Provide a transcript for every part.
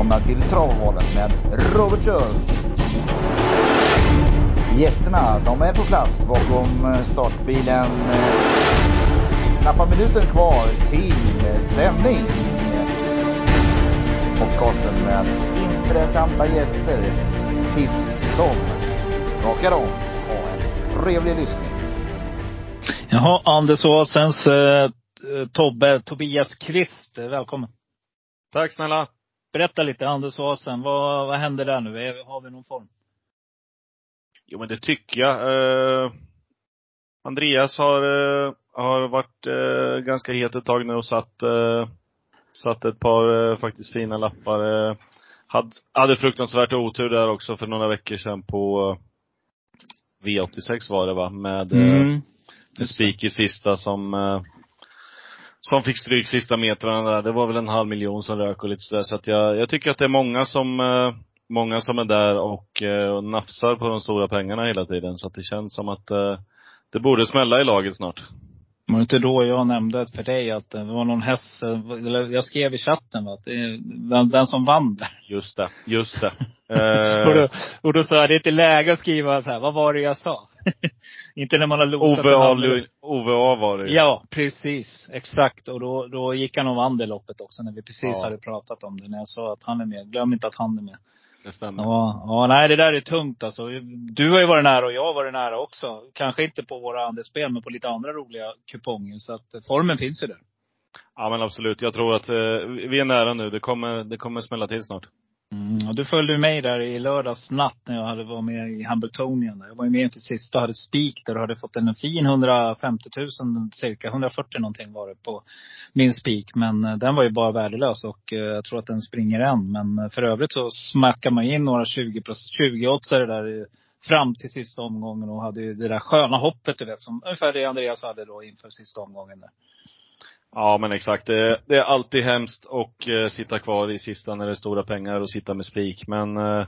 välkomna till Travovalen med Robert Schultz. Gästerna, de är på plats bakom startbilen. Knappa minuten kvar till sändning. Podcasten med intressanta gäster. Tips som skakar om. Ha en trevlig lyssning. Jaha, Anders Åsens eh, Tobbe, Tobias Kvist, välkommen. Tack snälla. Berätta lite, Anders Åsen, vad, vad händer där nu? Är, har vi någon form? Jo men det tycker jag. Eh, Andreas har, eh, har varit eh, ganska het ett tag nu och satt, eh, satt ett par eh, faktiskt fina lappar. Eh, hade, hade fruktansvärt otur där också för några veckor sedan på eh, V86 var det va? Med, eh, Mm. med spik i sista som eh, som fick stryk sista metrarna där. Det var väl en halv miljon som rök och lite sådär. Så att jag, jag tycker att det är många som, eh, många som är där och, eh, och nafsar på de stora pengarna hela tiden. Så att det känns som att eh, det borde smälla i laget snart. Var det inte då jag nämnde för dig att det var någon häst, eh, eller jag skrev i chatten va, att det är den, den som vann där. Just det, just det. och, då, Eh, och då sa jag, det är inte läge att skriva så här, vad var det jag sa? inte när man har losat Ove en A, halv- Lu- Ove A var det ju. Ja, precis. Exakt. Och då, då gick han och vann det loppet också när vi precis Ja. hade pratat om det. När jag sa att han är med. Glöm inte att han är med. Det stämmer. Ja, ja, nej det där är tungt alltså. Du har ju varit nära och jag har varit nära också. Kanske inte på våra andelsspel, men på lite andra roliga kuponger. Så att eh, formen finns ju där. Ja men absolut. Jag tror att eh, vi är nära nu. Det kommer, det kommer smälla till snart. Mm, och du följde ju mig där i lördags natt när jag hade varit med i Hambletonian. Jag var ju med till sista, hade spik där och hade fått en fin 150 000 cirka. 140 någonting var det på min spik. Men eh, den var ju bara värdelös och eh, jag tror att den springer än. Men eh, för övrigt så smackar man in några 20, 20 oddsare där fram till sista omgången och hade ju det där sköna hoppet du vet. Som ungefär det Andreas hade då inför sista omgången där. Ja men exakt. Det, det är alltid hemskt att eh, sitta kvar i sista när det är stora pengar och sitta med spik. Men eh,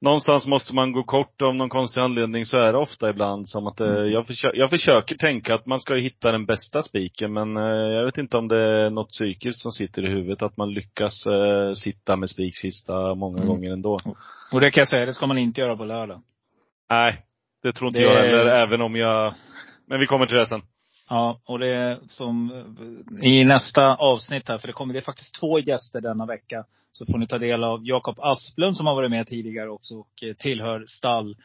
någonstans måste man gå kort av någon konstig anledning så är det ofta ibland som att eh, jag, försö- jag försöker tänka att man ska hitta den bästa spiken men eh, jag vet inte om det är något psykiskt som sitter i huvudet att man lyckas eh, sitta med spik sista många Mm. gånger ändå. Och det kan jag säga, det ska man inte göra på lördag. Nej, det tror inte Det- jag heller även om jag Men vi kommer till det sen. Ja, och det är som i nästa avsnitt här, för det kommer, det är faktiskt två gäster denna vecka. Så får ni ta del av Jakob Asplund som har varit med tidigare också och eh, tillhör stall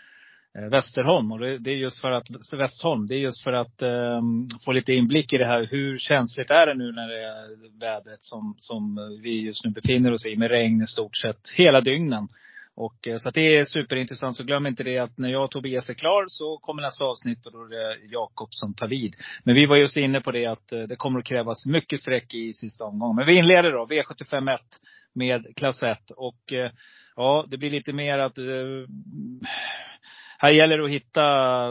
eh, Västerholm. Och det, det är just för att, Västholm, det är just för att eh, få lite inblick i det här. Hur känsligt är det nu när det är vädret som, som vi just nu befinner oss i med regn i stort sett hela dygnen. Och, eh, så att det är superintressant. Så glöm inte det att när jag och Tobias är klar så kommer nästa avsnitt och då är det Jakob som tar vid. Men vi var just inne på det att eh, det kommer att krävas mycket sträck i sista omgången. Men vi inleder då, V751 med klass 1. Och eh, ja, det blir lite mer att här gäller det att hitta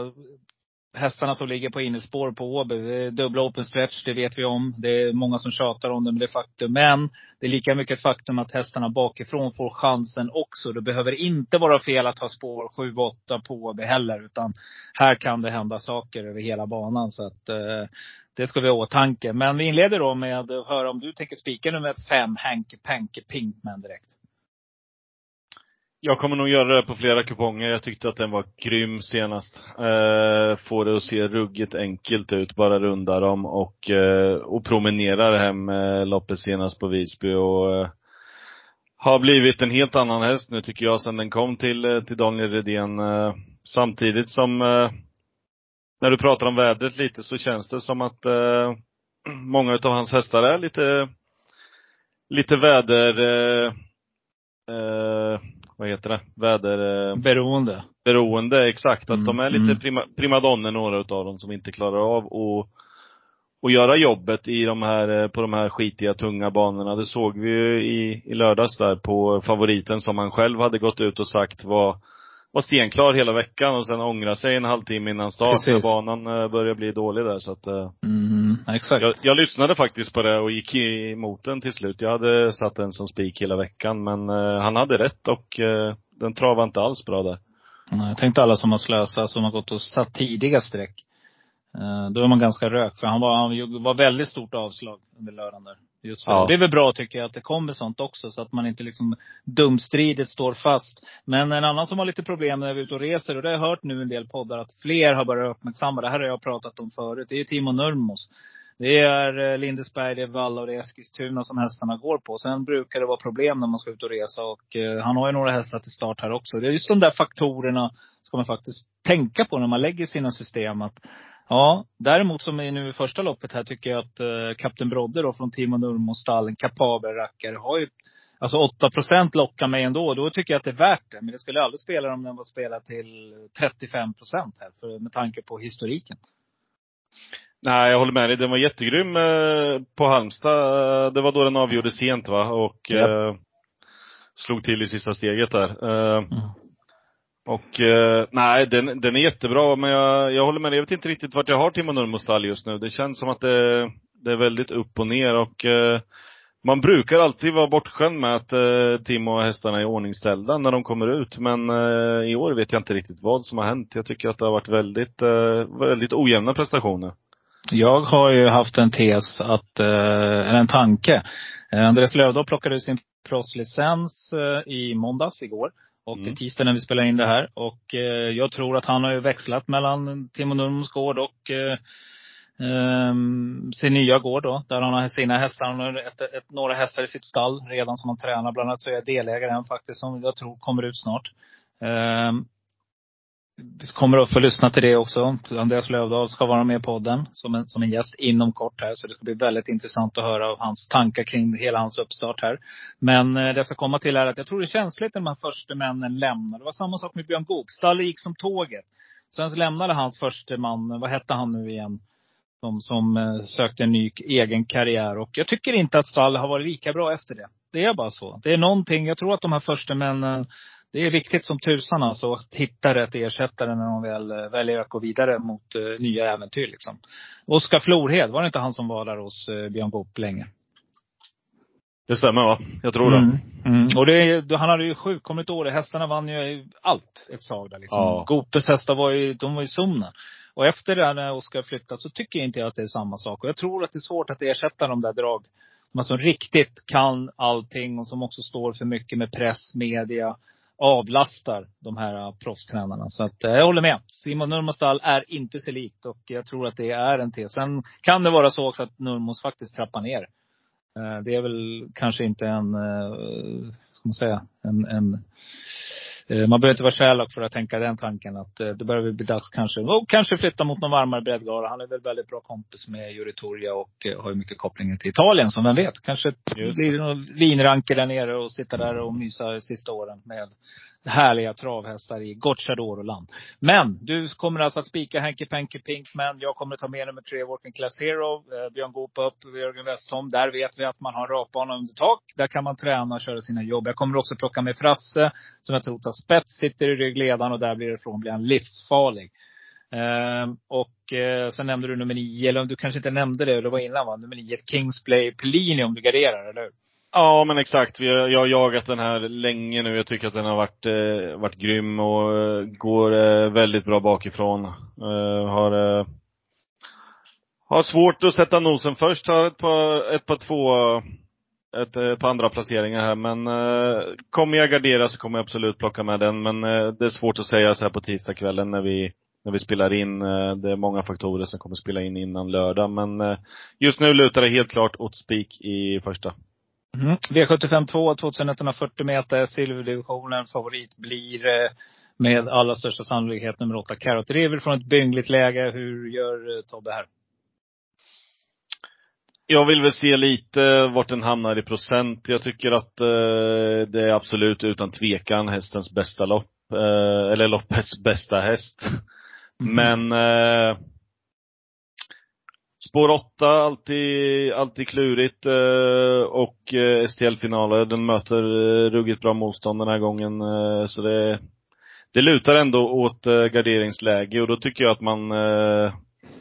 hästarna som ligger på innespår på Åby. Dubbla open stretch, det vet vi om. Det är många som tjatar om det, men det är faktum. Men det är lika mycket faktum att hästarna bakifrån får chansen också. Det behöver inte vara fel att ha spår 7-8 på Åby heller. Utan här kan det hända saker över hela banan. Så att eh, det ska vi ha i åtanke. Men vi inleder då med att höra om du tänker spika nummer fem, Hanky Panky Pinkman direkt. Jag kommer nog göra det på flera kuponger. Jag tyckte att den var grym senast. Eh, får det att se ruggigt enkelt ut. Bara runda dem och, eh, och promenerar hem eh, loppet senast på Visby och eh, har blivit en helt annan häst nu tycker jag sen den kom till, eh, till Daniel Redén. Eh, samtidigt som, eh, när du pratar om vädret lite så känns det som att eh, många utav hans hästar är lite, lite väder, eh, eh, vad heter det? Väder, eh, Beroende. beroende, exakt. Att Mm, de är lite mm. prima, primadonner några utav dem som inte klarar av att och göra jobbet i de här, eh, på de här skitiga, tunga banorna. Det såg vi ju i, i lördags där på favoriten som han själv hade gått ut och sagt var, var stenklar hela veckan och sen ångra sig en halvtimme innan start Precis. banan eh, började bli dålig där så att Mm, exakt. jag, jag lyssnade faktiskt på det och gick emot den till slut. Jag hade satt den som spik hela veckan men eh, han hade rätt och eh, den travade inte alls bra där. Nej, Jag tänkte alla som har slösat, som har gått och satt tidiga streck. Då är man ganska rök. För han var, han var väldigt stort avslag under lördagen där. Just. Ja. Det är väl bra tycker jag att det kommer sånt också. Så att man inte liksom dumstridigt står fast. Men en annan som har lite problem när vi är ute och reser, och det har jag hört nu en del poddar, att fler har börjat uppmärksamma. Det här har jag pratat om förut. Det är ju Timo Nurmos. Det är eh, Lindesberg, det är Valla och det är Eskilstuna som hästarna går på. Sen brukar det vara problem när man ska ut och resa. Och eh, han har ju några hästar till start här också. Det är just de där faktorerna ska man faktiskt tänka på när man lägger sina system. Att Ja, däremot som i nu i första loppet här tycker jag att eh, Kapten Brodde då från Timo Nurmos stall, en kapabel rackare, har ju Alltså 8 procent lockar mig ändå. Då tycker jag att det är värt det. Men det skulle aldrig spela om den var spelad till 35 procent här. För, med tanke på historiken. Nej, jag håller med dig. Den var jättegrym eh, på Halmstad. Det var då den avgjorde sent va? Och yep. eh, slog till i sista steget där. Eh, mm. Och eh, nej, den, den är jättebra, men jag, jag håller med dig. Jag vet inte riktigt vart jag har Timo Nurmos just nu. Det känns som att det, det är väldigt upp och ner och eh, man brukar alltid vara bortskämd med att eh, Timo och hästarna är ordningställda när de kommer ut. Men eh, i år vet jag inte riktigt vad som har hänt. Jag tycker att det har varit väldigt, eh, väldigt ojämna prestationer. Jag har ju haft en tes att, eh, eller en tanke. Eh, Andreas Lövdahl plockade ut sin proffslicens eh, i måndags, igår. Och mm. det är tisdag när vi spelar in det här. Och eh, jag tror att han har ju växlat mellan Timo Nurmos gård och eh, eh, sin nya gård då. Där han har sina hästar. Han har ett, ett, några hästar i sitt stall redan som han tränar. Bland annat så är jag delägare i en faktiskt som jag tror kommer ut snart. Vi kommer att få lyssna till det också. Andreas Lövdahl ska vara med i podden som en, som en gäst inom kort här. Så det ska bli väldigt intressant att höra hans tankar kring hela hans uppstart här. Men eh, det jag ska komma till är att jag tror det är känsligt när de här första männen lämnar. Det var samma sak med Björn Goop. Stallet gick som tåget. Sen så lämnade hans första man, vad hette han nu igen? De som eh, sökte en ny egen karriär. Och jag tycker inte att Stall har varit lika bra efter det. Det är bara så. Det är någonting, jag tror att de här första männen det är viktigt som tusan alltså att hitta rätt ersättare när de väl eh, väljer att gå vidare mot uh, nya äventyr liksom. Oskar Florhed, var det inte han som var där hos uh, Björn Goop länge? Det stämmer va? Jag tror det. Mm. Mm. Och det, han hade ju sjukkomligt år. Hästarna vann ju allt ett slag där liksom. Ja. Goopes hästar var ju, de var ju sumna. Och efter det när Oskar flyttat så tycker jag inte att det är samma sak. Och jag tror att det är svårt att ersätta de där drag. De som riktigt kan allting och som också står för mycket med press, media avlastar de här äh, proffstränarna. Så att äh, jag håller med. Simon Nurmostall är inte sig likt och jag tror att det är en tes. Sen kan det vara så också att Nurmos faktiskt trappar ner. Äh, det är väl kanske inte en, ska man säga, en, en man behöver inte vara Sherlock för att tänka den tanken att eh, det börjar bli dags kanske, och kanske flytta mot någon varmare breddgala. Han är väl väldigt bra kompis med Juri Torja och eh, har ju mycket kopplingar till Italien som vem vet. Kanske blir det någon vinranker där nere och sitta där och mysa sista åren med härliga travhästar i Gocciadoroland. Men du kommer alltså att spika Henke Penke Pinkman. Jag kommer att ta med nummer tre, Walking Class Hero. Eh, Björn Goop upp, Jörgen Westholm. Där vet vi att man har rakbana under tak. Där kan man träna och köra sina jobb. Jag kommer också plocka med Frasse, som jag tror tar spets, sitter i ryggledaren och där blir det från blir han livsfarlig. Uh, och uh, sen nämnde du nummer nio, eller du kanske inte nämnde det, det var innan va? Nummer nio, Kingsplay Pellini om du garderar, eller hur? Ja men exakt. Jag har jagat den här länge nu. Jag tycker att den har varit, eh, varit grym och eh, går eh, väldigt bra bakifrån. Eh, har, eh, har svårt att sätta nosen först. Har ett par, ett par två, ett, ett par andra placeringar här. Men eh, kommer jag gardera så kommer jag absolut plocka med den. Men eh, det är svårt att säga så här på tisdagskvällen när vi när vi spelar in. Eh, det är många faktorer som kommer spela in innan lördag. Men eh, just nu lutar det helt klart åt spik i första. Mm. V75 2, 2140 meter, silverdivisionen. Favorit blir eh, med allra största sannolikhet nummer 8, Carrot River från ett byngligt läge. Hur gör eh, Tobbe här? Jag vill väl se lite vart den hamnar i procent. Jag tycker att eh, det är absolut utan tvekan hästens bästa lopp. Eh, eller loppets bästa häst. Mm. Men Spår 8, alltid, alltid klurigt. Eh, och eh, STL-finaler, den möter eh, ruggigt bra motstånd den här gången. Så det, det lutar ändå åt garderingsläge och då tycker jag att man,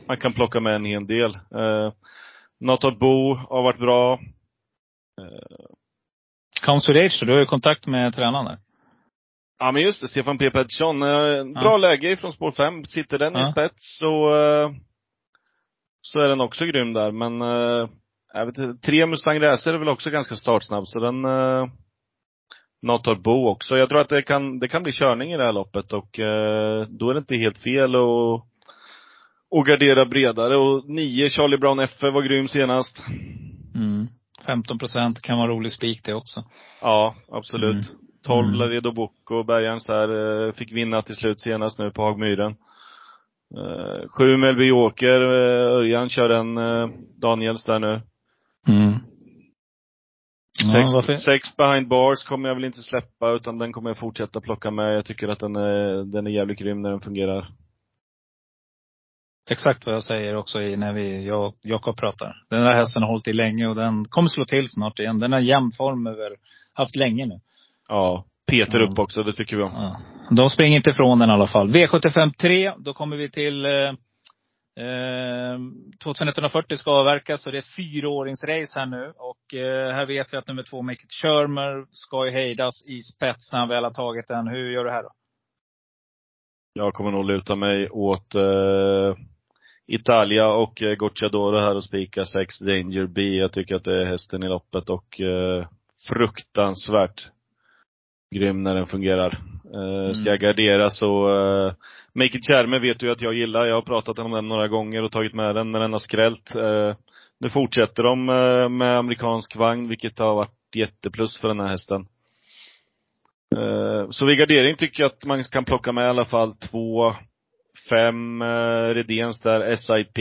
man kan plocka med en hel del. Not Bo har varit bra. Council du har ju kontakt med tränaren där. Ja men just det, Stefan P Pettersson. Bra ja. läge från spår 5. Sitter den ja. i spets så så är den också grym där. Men eh, jag vet inte, tre Mustang Racer är väl också ganska startsnabb, så den eh, Nator Bo också. Jag tror att det kan, det kan bli körning i det här loppet och eh, då är det inte helt fel att och gardera bredare. Och nio Charlie Brown F var grym senast. Mm. 15 procent kan vara rolig spik det också. Ja, absolut. Mm. 12 Mm. Laredo Bocco, Bergarns där, eh, fick vinna till slut senast nu på Hagmyren. Eh, sju Mellby Joker, eh, Örjan kör en eh, Daniels där nu. Mm. Ja, Sex, varför? sex behind bars kommer jag väl inte släppa, utan den kommer jag fortsätta plocka med. Jag tycker att den är, den är jävligt grym när den fungerar. Exakt vad jag säger också i när vi, jag och Jakob pratar. Den där hästen har hållit i länge och den kommer slå till snart igen. Den har jämn form över, haft länge nu. Ja. Peter Ja. upp också, det tycker vi om. Ja. De springer inte ifrån den i alla fall. V75 3, då kommer vi till eh, eh, 2140 ska avverkas och det är ett fyraåringsrace här nu. Och eh, här vet vi att nummer två, Michael Shermer, ska ju hejdas i spets när han väl har tagit den. Hur gör du här då? Jag kommer nog luta mig åt eh, Italia och eh, Gocciadoro här och spika 6 Danger B. Jag tycker att det är hästen i loppet och eh, fruktansvärt grym när den fungerar. Eh, ska jag gardera så, eh, Make It Kärme vet du att jag gillar. Jag har pratat om den några gånger och tagit med den, men den har skrällt. Eh, nu fortsätter de eh, med amerikansk vagn, vilket har varit jätteplus för den här hästen. Eh, Så vid gardering tycker jag att man kan plocka med i alla fall två, fem eh, Redéns där, SIP.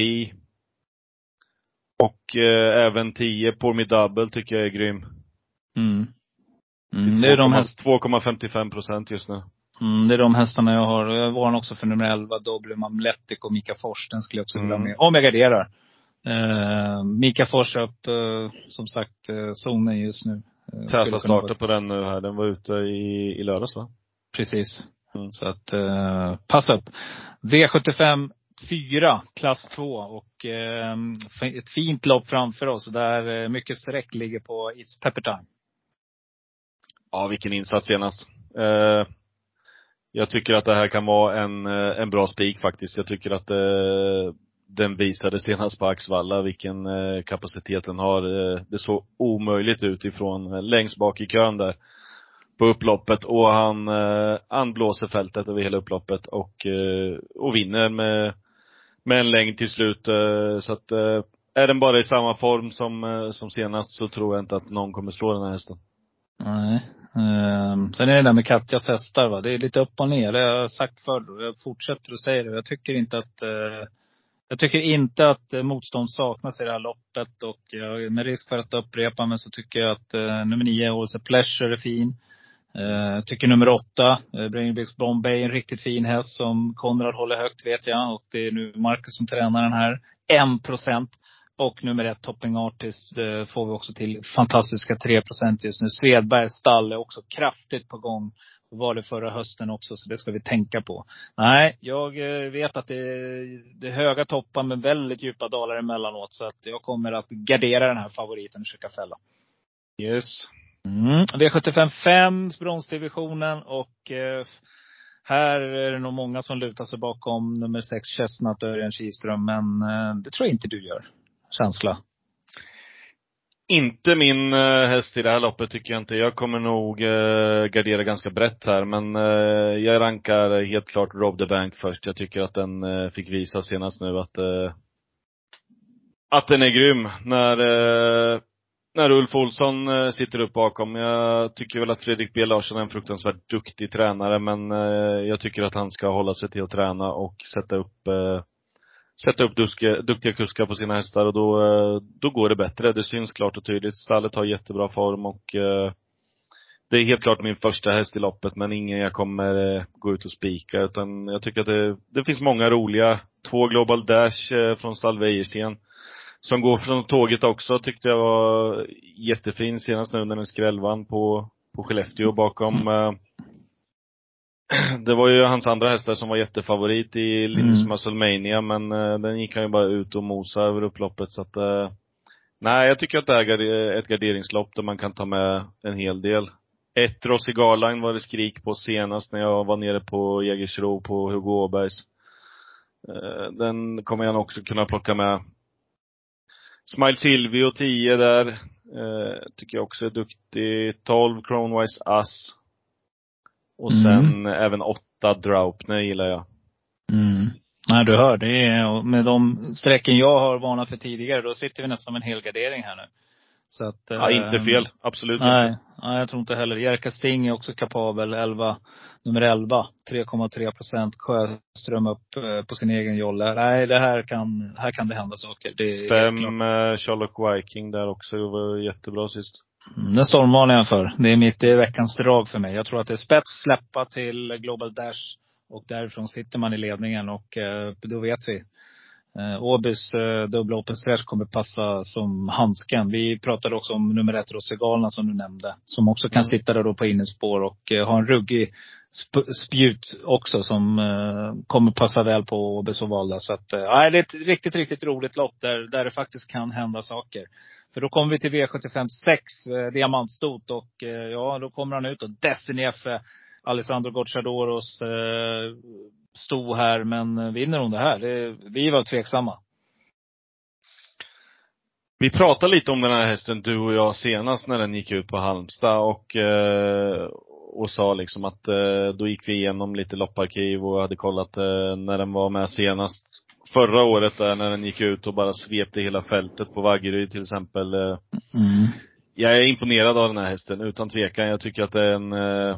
Och även 10 Pour Double tycker jag är grym. Mm. Mm, det är de häst, 2,55 procent just nu. mm, det är de hästarna jag har. Jag var också för nummer 11, Doble Mamletic och Mika Fors. Den skulle jag också vilja Mm. med. Om jag garderar. Eh, Mika Fors upp, eh, som sagt, eh, zonen just nu. Eh, Täta starter på den nu här. Den var ute i, i lördags va? Precis. Mm. Så att, eh, passa upp. V75 4, klass 2 och eh, ett fint lopp framför oss där eh, mycket streck ligger på It's Pepper Time. Ja, vilken insats senast. Eh, jag tycker att det här kan vara en, eh, en bra spik faktiskt. Jag tycker att eh, den visade senast på Axvalla vilken eh, kapacitet den har. Eh, det såg omöjligt ut ifrån eh, längst bak i kön där på upploppet och han, eh, han blåser fältet över hela upploppet och, eh, och vinner med, med en längd till slut. Eh, så att eh, är den bara i samma form som, eh, som senast så tror jag inte att någon kommer slå den här hästen. Nej. Ehm, sen är det där med Katjas hästar va. Det är lite upp och ner. Det har jag sagt förr och jag fortsätter att säga det. Jag tycker inte att eh, jag tycker inte att eh, motstånd saknas i det här loppet och jag, med risk för att upprepa mig så tycker jag att eh, nummer nio, Also Pleasure, är fin. Eh, Jag tycker nummer åtta, eh, Brainbricks Bombay, är en riktigt fin häst som Konrad håller högt vet jag. Och det är nu Marcus som tränar den här. En procent. Och nummer ett, Topping Artist, eh, får vi också till fantastiska 3 procent just nu. Svedbergs stall är också kraftigt på gång. Det var det förra hösten också, så det ska vi tänka på. Nej, jag eh, vet att det är, det är höga toppar med väldigt djupa dalar emellanåt. Så att jag kommer att gardera den här favoriten och försöka fälla. Yes. Mm. V75 5, bronsdivisionen och eh, här är det nog många som lutar sig bakom nummer 6, Chestnut Örjan Kihlström. Men eh, det tror jag inte du gör. Känsla. Inte min eh, häst i det här loppet tycker jag inte. Jag kommer nog eh, gardera ganska brett här, men eh, jag rankar helt klart Rob the Bank först. Jag tycker att den eh, fick visa senast nu att, eh, att den är grym när, eh, när Ulf Olsson eh, sitter upp bakom. Jag tycker väl att Fredrik B Larsson är en fruktansvärt duktig tränare, men eh, jag tycker att han ska hålla sig till att träna och sätta upp eh, sätta upp duske, duktiga kuskar på sina hästar och då, eh, då går det bättre. Det syns klart och tydligt. Stallet har jättebra form och eh, det är helt klart min första häst i loppet men ingen jag kommer eh, gå ut och spika utan jag tycker att det, det finns många roliga. Två Global Dash eh, från stall Wäjersten som går från tåget också tyckte jag var jättefin senast nu när den skrällvann på, på Skellefteå bakom eh, det var ju hans andra hästar som var jättefavorit i Linus Mm. Musclemania, men eh, den gick han ju bara ut och mosa över upploppet så att eh, Nej, jag tycker att det är ett garderingslopp där man kan ta med en hel del. Ett Rossi Garline var det skrik på senast när jag var nere på Jägersro på Hugo Åbergs. Eh, Den kommer jag nog också kunna plocka med. Smile Silvio 10 där. Eh, tycker jag också är duktig. 12 Cronwise Ass. Och Mm. sen även 8 Draupner gillar jag. Mm. Nej, du hör. Det är, med de strecken jag har varnat för tidigare, då sitter vi nästan med en helgardering här nu. Så att, Ja, inte eh, fel. Absolut Nej, inte. nej, jag tror inte heller. Jerka Sting är också kapabel. 11, nummer 11. 3,3 procent. Sjöström upp eh, på sin egen jolle. Nej, det här kan, här kan det hända saker. Det är. Fem eh, Sherlock Viking där också. Det var jättebra sist. Den stormvarnar jag för. Det är mitt, det är veckans drag för mig. Jag tror att det är spets, släppa till Global Dash. Och därifrån sitter man i ledningen och eh, då vet vi. Eh, Åbys eh, dubbla open stretch kommer passa som handsken. Vi pratade också om nummer ett Rosegalna som du nämnde. Som också kan Mm. sitta där då på innespår och eh, ha en ruggig sp- spjut också som eh, kommer passa väl på Åbys och Valda. Så att, eh, det är ett riktigt, riktigt roligt lopp där, där det faktiskt kan hända saker. För då kommer vi till V75 6, eh, diamantstot och eh, ja, då kommer han ut och Destiny F, eh, Alessandro Gocciadoros eh, sto här, men eh, vinner hon det här? Det, vi var tveksamma. Vi pratade lite om den här hästen, du och jag, senast när den gick ut på Halmstad och, eh, och sa liksom att eh, då gick vi igenom lite lopparkiv och hade kollat eh, när den var med senast. Förra året där när den gick ut och bara svepte hela fältet på Vaggeryd till exempel. Eh, Mm. jag är imponerad av den här hästen, utan tvekan. Jag tycker att den, eh,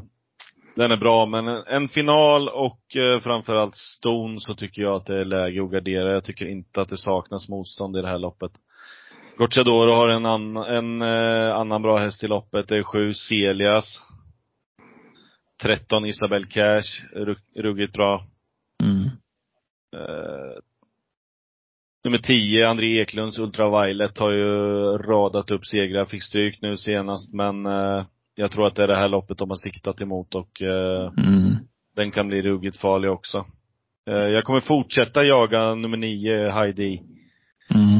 den är bra. Men en, final och eh, framförallt ston så tycker jag att det är läge att gardera. Jag tycker inte att det saknas motstånd i det här loppet. Gocciadoro har en, ann, en annan bra häst i loppet. Det är sju Celias. 13 Isabel Cash, rug- ruggigt bra. Mm. Eh, nummer 10, André Eklunds Ultraviolet har ju radat upp segrar, fick stryk nu senast men eh, jag tror att det är det här loppet de har siktat emot och eh, Mm. den kan bli ruggigt farlig också. Eh, jag kommer fortsätta jaga nummer 9, Heidi, Mm.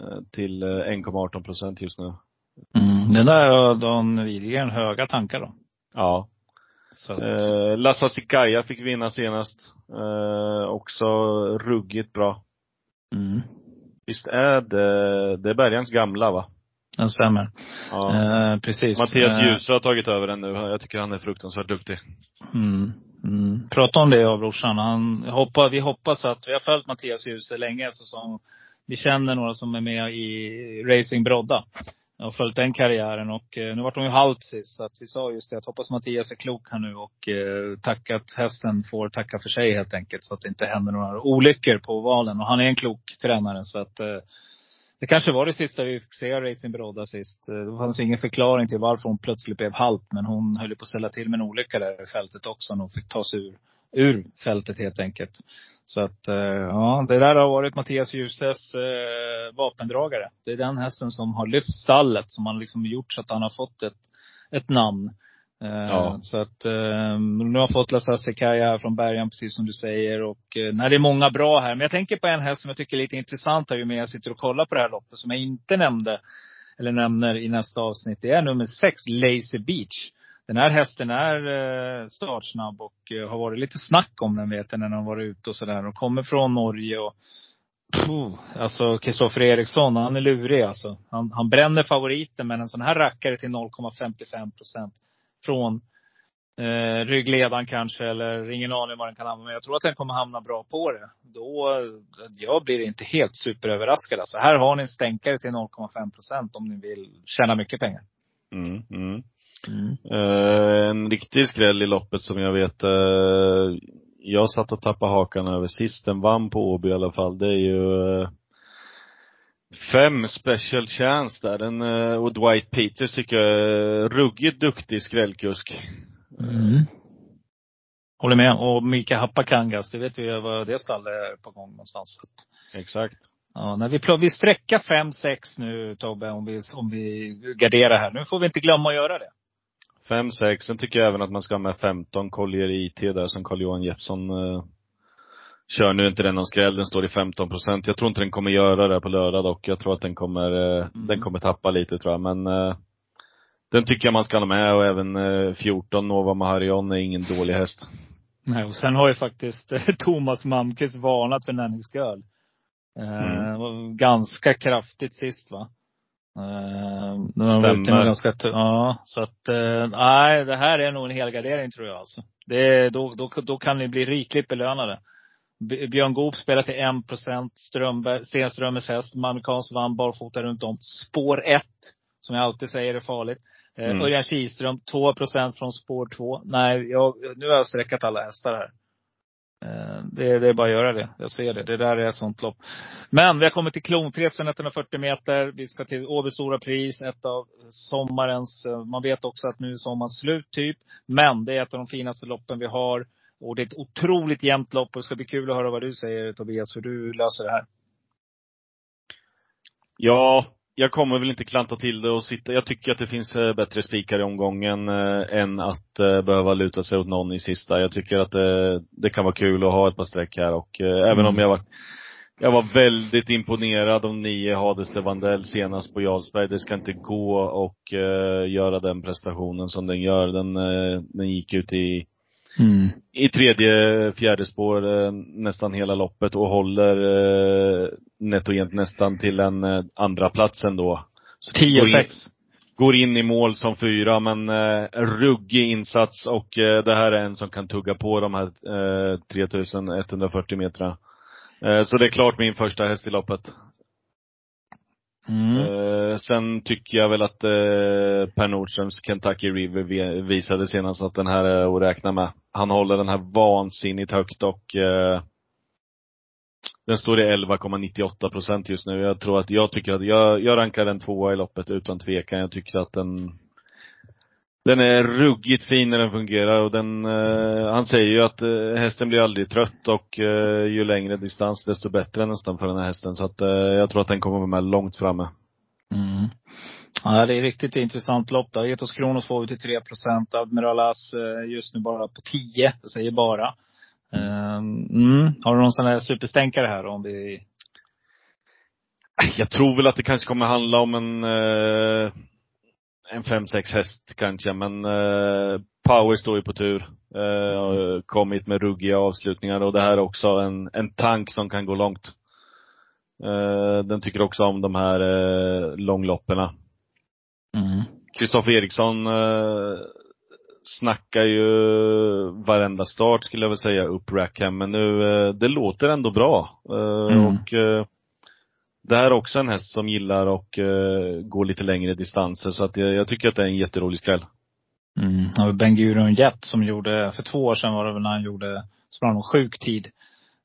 eh, till eh, 1,18 procent just nu. Mm. Den där har Dan Widegren höga tankar om. Ja. Så att, Eh, Lassa Sikaya fick vinna senast. Eh, också ruggigt bra. Mm. Visst är det, det är Bergans gamla va? Den stämmer. Ja. Eh, precis. Mattias Eh, Djuse har tagit över den nu. Jag tycker han är fruktansvärt duktig. Mm. Mm. Prata om det jag och brorsan. Han hoppar, vi hoppas att, vi har följt Mattias Djuse länge eftersom vi känner några som är med i Racing Brodda. Jag har följt den karriären och eh, nu vart hon ju halt sist. Så att vi sa just det att hoppas Mattias är klok här nu och eh, att hästen får tacka för sig helt enkelt. Så att det inte händer några olyckor på valen. Och han är en klok tränare så att eh, det kanske var det sista vi fick se av Racing Broda sist. Eh, det fanns ju ingen förklaring till varför hon plötsligt blev halt. Men hon höll ju på att ställa till med en olycka där i fältet också. När hon fick ta sig ur, ur fältet helt enkelt. Så att, eh, ja, det där har varit Mattias Djuses eh, vapendragare. Det är den hästen som har lyft stallet. Som har liksom gjort så att han har fått ett, ett namn. Eh, Ja. Så att, eh, nu har fått Lasse Kaja här från Bergen, precis som du säger. Och nej, det är många bra här. Men jag tänker på en häst som jag tycker är lite intressant här, ju mer jag sitter och kollar på det här loppet. Som jag inte nämnde, eller nämner i nästa avsnitt. Det är nummer sex, Lazy Beach. Den här hästen är eh, startsnabb och eh, har varit lite snack om den vet jag när den har varit ute och sådär. Och kommer från Norge och Puh, alltså Kristoffer Eriksson, han är lurig alltså. Han, han bränner favoriten men en sån här rackare till 0,55 procent. Från eh, ryggledaren kanske eller ingen aning vad den kan hamna. Men jag tror att den kommer hamna bra på det. Då, eh, jag blir inte helt superöverraskad alltså. Här har ni en stänkare till 0,5 procent om ni vill tjäna mycket pengar. Mm, mm. Mm. Eh, en riktig skräll i loppet som jag vet, eh, jag satt och tappade hakan över sist den vann på Åby i alla fall. Det är ju eh, fem special chance där. Den, och Dwight Peters tycker jag är ruggigt duktig skrällkusk. Mm. Håller med. Och Mika Happakangas, det vet vi ju vad det stallet är på gång någonstans. Exakt. Ja, när vi, pl- vi sträcker 5-6 nu Tobbe, om vi, om vi garderar här. Nu får vi inte glömma att göra det. Fem, sex. Sen tycker jag även att man ska ha med 15 Collier IT där som Carl-Johan Jeppsson eh, kör. Nu är inte den någon skräll, den står i 15 procent. Jag tror inte den kommer göra det på lördag dock. Jag tror att den kommer, eh, Mm. den kommer tappa lite tror jag. Men eh, den tycker jag man ska ha med och även eh, 14 Nova Maharion är ingen dålig häst. Nej, och sen har ju faktiskt eh, Thomas Malmqvist varnat för Nanny's Girl. Mm. Ganska kraftigt sist va? Uh, Stämmer. ganska ja, så att, uh, nej, det här är nog en helgardering tror jag alltså. Det, då, då, då kan ni bli rikligt belönade. Björn Goop spelar till 1 procent. Stenströmers häst, amerikansk vann barfota runt om. Spår 1, som jag alltid säger är farligt. Eh, mm. Örjan Kihlström, 2 procent från spår 2. Nej, jag, nu har jag sträckat alla hästar här. Eh, det, det, är bara att göra det. Jag ser det. Det där är ett sånt lopp. Men vi har kommit till Klonträsk 140 meter. Vi ska till Åby Stora Pris, ett av sommarens, eh, man vet också att nu är sommaren slut typ. Men det är ett av de finaste loppen vi har. Och det är ett otroligt jämnt lopp och det ska bli kul att höra vad du säger Tobias, hur du löser det här. Ja, jag kommer väl inte klanta till det och sitta. Jag tycker att det finns eh, bättre spikar i omgången eh, än att eh, behöva luta sig åt någon i sista. Jag tycker att det, det kan vara kul att ha ett par streck här och eh, även om mm. jag var jag var väldigt imponerad av nio Hades Vandell senast på Jarlsberg. Det ska inte gå och göra den prestationen som den gör. Den, den gick ut i Mm. i tredje, fjärde spår eh, nästan hela loppet och håller eh, nätt nästan till en eh, andra platsen då. 10-6. Går in i mål som fyra, men eh, ruggig insats och eh, det här är en som kan tugga på de här eh, 3140 metrarna. Eh, så det är klart min första häst i loppet. Mm. Eh, sen tycker jag väl att eh, Per Nordströms Kentucky River visade senast att den här är att räkna med. Han håller den här vansinnigt högt och eh, den står i 11,98 procent just nu. Jag tror att, jag tycker att, jag, jag rankar den tvåa i loppet utan tvekan. Jag tycker att den den är ruggigt fin när den fungerar och den, eh, han säger ju att eh, hästen blir aldrig trött och eh, ju längre distans desto bättre nästan för den här hästen. Så att eh, jag tror att den kommer med långt framme. Mm. Ja, det är riktigt intressant lopp då. Etos Kronos får vi till 3 procent. Admiral As eh, just nu bara på 10. Jag säger bara. Ehm, mm. Har du någon sån här superstänkare här om vi jag tror väl att det kanske kommer handla om en eh, en fem sex häst kanske, men eh, Power står ju på tur. Eh, kommit med ruggiga avslutningar och det här är också en, en tank som kan gå långt. Eh, den tycker också om de här eh, långlopperna. Kristoffer mm. Eriksson eh, snackar ju varenda start skulle jag vilja säga upp Rackham, men nu, eh, det låter ändå bra. Eh, mm. Och eh, det här är också en häst som gillar att uh, gå lite längre distanser, så att jag, jag, tycker att det är en jätterolig skräll. Mm. Ja, Ben Gurion Jet som gjorde, för två år sedan var det väl när han gjorde, sprang någon sjuk tid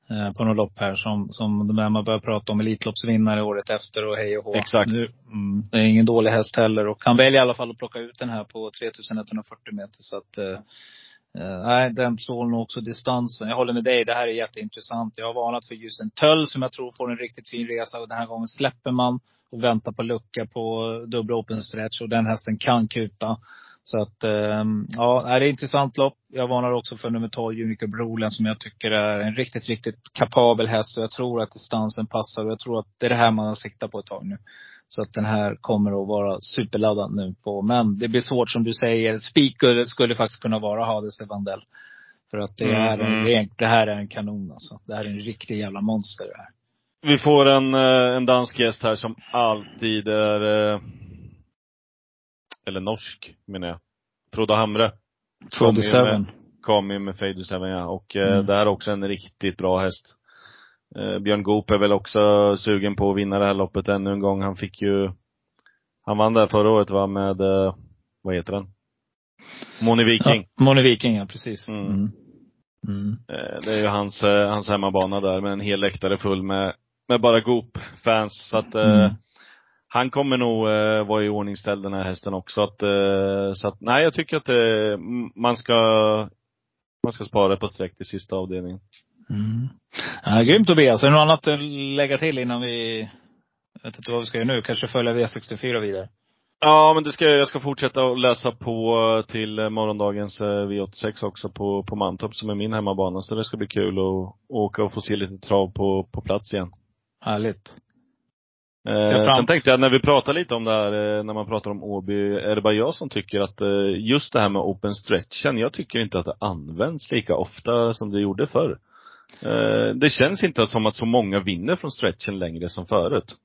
eh, på något lopp här som, som de man börjar prata om Elitloppsvinnare året efter och hej och hå. Exakt. Nu, mm, det är ingen dålig häst heller och han väljer i alla fall att plocka ut den här på 3140 meter så att eh, Eh, nej, den tål nog också distansen. Jag håller med dig, det här är jätteintressant. Jag har varnat för Ljusen töll som jag tror får en riktigt fin resa och den här gången släpper man och väntar på lucka på dubbla open stretch och den hästen kan kuta. Så att, ehm, ja, det är ett intressant lopp. Jag varnar också för nummer 12, Unica Brolen, som jag tycker är en riktigt, riktigt kapabel häst. Och jag tror att distansen passar och jag tror att det är det här man har siktat på ett tag nu. Så att den här kommer att vara superladdad nu på, men det blir svårt som du säger. Speaker skulle faktiskt kunna vara Hades Vandell. För att det, är en, mm. det här är en kanon alltså. Det här är en riktig jävla monster det här. Vi får en, eh, en dansk gäst här som alltid är, eh, eller norsk menar jag. Frode Hamre. Frode Seven. Kom ju med Fade Seven ja. Och eh, mm. det här är också en riktigt bra häst. Eh, Björn Goop är väl också sugen på att vinna det här loppet ännu en gång. Han fick ju, han vann där förra året va, med, eh, vad heter den? Moni Viking. Ja, Moni Viking, ja precis. Mm. Mm. Mm. Eh, det är ju hans, hans hemmabana där med en hel läktare full med, med bara Goop-fans. Så att mm. han kommer nog eh, vara i ordningställd den här hästen också. Att, eh, så att, nej jag tycker att eh, man ska, man ska spara på streck till sista avdelningen. Mm. Ja, grymt Tobias. Är det något annat att lägga till innan vi, jag vet inte vad vi ska göra nu, kanske följa V64 vidare? Ja, men det ska jag. Jag ska fortsätta att läsa på till morgondagens eh, V86 också på, på Mantorp som är min hemmabana. Så det ska bli kul att åka och få se lite trav på, på plats igen. Härligt. Eh, sen tänkte jag, när vi pratar lite om det här, eh, när man pratar om Åby, är det bara jag som tycker att eh, just det här med open stretchen, jag tycker inte att det används lika ofta som det gjorde förr. Eh, det känns inte som att så många vinner från stretchen längre som förut.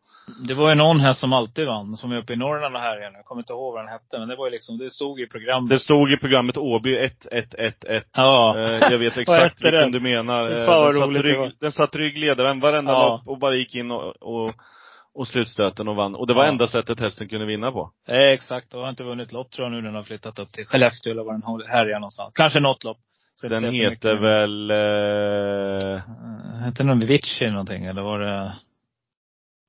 Det var ju någon häst som alltid vann, som är uppe i Norrland och här igen. Jag kommer inte ihåg vad den hette, men det var ju liksom, det stod i programmet. Det stod i programmet Åby 1-1-1-1. Ja. Eh, jag vet exakt vilken den? du menar. Eh, Fan vad den, satt roligt det var. rygg, den satt ryggledaren varenda Ja. lopp och bara gick in och, och, och slutstöten och vann. Och det var Ja. enda sättet hästen kunde vinna på. Eh, exakt, och har inte vunnit lopp tror jag nu när den har flyttat upp till Skellefteå eller var den härjar någonstans. Kanske något lopp. Den heter mycket. väl, eh, Eh, Hette den Vici någonting, eller var det?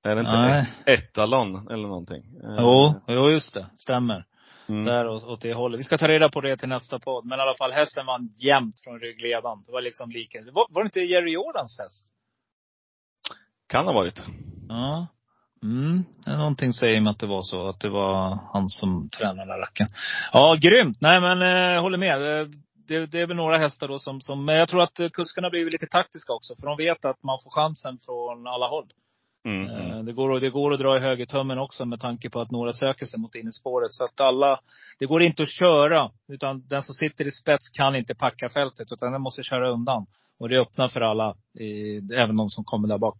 är det inte Nej. Etalon eller någonting? Eh, Jo, jo just det. Stämmer. Mm. Där åt, åt det hållet. Vi ska ta reda på det till nästa podd. Men i alla fall, hästen vann jämnt från ryggledaren. Det var liksom lika. Var, var det inte Jerry Jordans häst? Kan ha varit. Ja. Mm. Någonting säger mig att det var så. Att det var han som tränade racken. Ja, grymt. Nej men, eh, håller med. Det, det är väl några hästar då som, som, men jag tror att eh, kuskarna blir lite taktiska också. För de vet att man får chansen från alla håll. Mm. Eh, Det går, det går att dra i högertummen också med tanke på att några söker sig mot innerspåret. Så att alla, det går inte att köra. Utan den som sitter i spets kan inte packa fältet. Utan den måste köra undan. Och det öppnar för alla, även de som kommer där bak.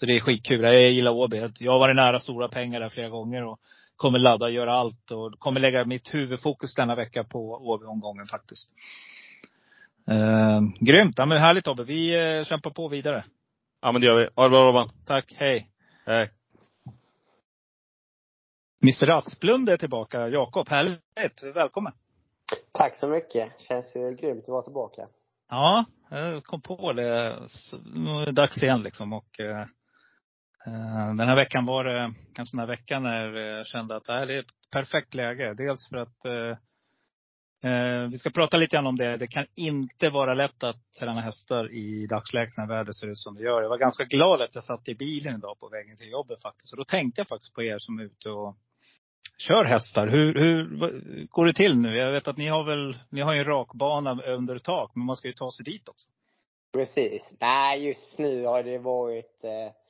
Så det är skitkul. Jag gillar Åby. Jag har varit nära stora pengar där flera gånger. Och kommer ladda och göra allt. Och kommer lägga mitt huvudfokus denna vecka på Åby-omgången faktiskt. Eh, grymt. Ja, men härligt Tobbe. Vi eh, kämpar på vidare. Ja men det gör vi. Ha det bra Robban. Tack. Hej. Hej. Mr Asplund är tillbaka. Jakob, härligt. Välkommen. Tack så mycket. Känns ju grymt att vara tillbaka. Ja, jag kom på det. Nu är det dags igen liksom. Och, eh, Eh, den här veckan var det en sån här vecka när jag kände att det här är ett perfekt läge. Dels för att eh, eh, vi ska prata lite grann om det. Det kan inte vara lätt att träna hästar i dagsläget när vädret ser ut som det gör. Jag var ganska glad att jag satt i bilen idag på vägen till jobbet faktiskt. Och då tänkte jag faktiskt på er som är ute och kör hästar. Hur, hur går det till nu? Jag vet att ni har väl, ni har ju en rakbana under tak, men man ska ju ta sig dit också. Precis. Nej, just nu har det varit eh,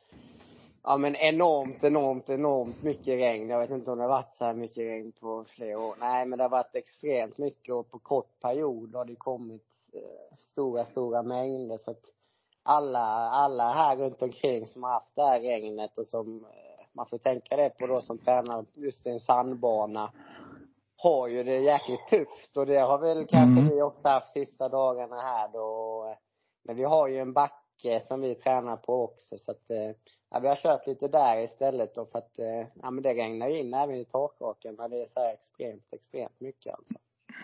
ja men enormt, enormt, enormt mycket regn. Jag vet inte om det har varit så här mycket regn på flera år. Nej, men det har varit extremt mycket och på kort period har det kommit eh, stora, stora mängder. Så att alla, alla här runt omkring som har haft det här regnet och som eh, man får tänka det på då som tränar just i en sandbana har ju det jäkligt tufft och det har väl kanske Mm. vi också haft sista dagarna här då. Men vi har ju en backe som vi tränar på också så att eh, ja, vi har kört lite där istället då för att eh, ja men det regnar ju in även i takraken när det är så här extremt, extremt mycket alltså.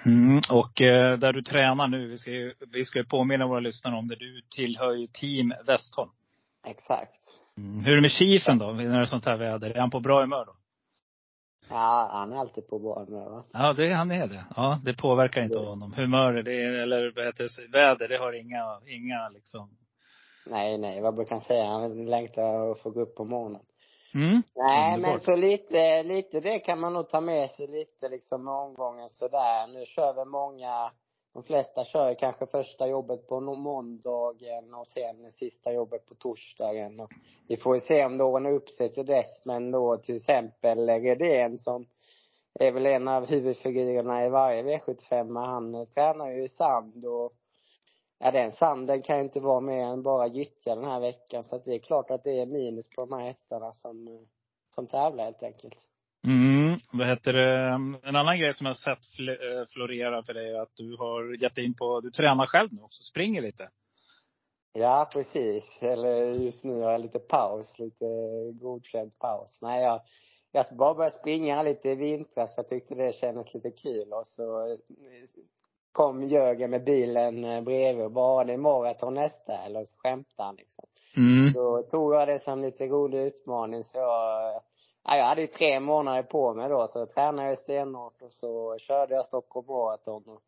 Mm, och eh, där du tränar nu, vi ska ju, vi ska ju påminna våra lyssnare om det. Du tillhör ju team Westholm. Exakt. Mm. Hur är det med Chiefen då, när det är sånt här väder? Är han på bra humör då? Ja, han är alltid på bra humör va. Ja, det, han är det. Ja, det påverkar inte Det- honom. Humör, det är, eller vad heter det, väder, det har inga, inga liksom. Nej, nej, vad brukar han säga? Han längtar att få gå upp på morgonen. Mm. Nej, men Underbart. så lite, lite det kan man nog ta med sig lite liksom med omgången sådär. Nu kör väl många, de flesta kör kanske första jobbet på måndagen och sen sista jobbet på torsdagen. Och vi får ju se om det ordnar upp sig till dess, men då till exempel Redén som är väl en av huvudfigurerna i varje V75, han tränar ju i sand och Ja, den sanden kan inte vara mer än bara gyttja den här veckan. Så att det är klart att det är minus på de här hästarna som, eh, som tävlar helt enkelt. Mm, vad heter det? En annan grej som jag har sett eh, florera för dig är att du har gett in på, du tränar själv nu också, springer lite. Ja, precis. Eller just nu har jag lite paus, lite godkänd paus. Nej, jag, jag bara började springa lite i vintras för jag tyckte det kändes lite kul och så kom Jörgen med bilen eh, bredvid och bara, det är maraton nästa eller så skämtade han liksom. Mm. Då tog jag det som lite rolig utmaning så jag, ja, jag hade ju tre månader på mig då så tränade jag stenhårt och så körde jag Stockholm Marathon och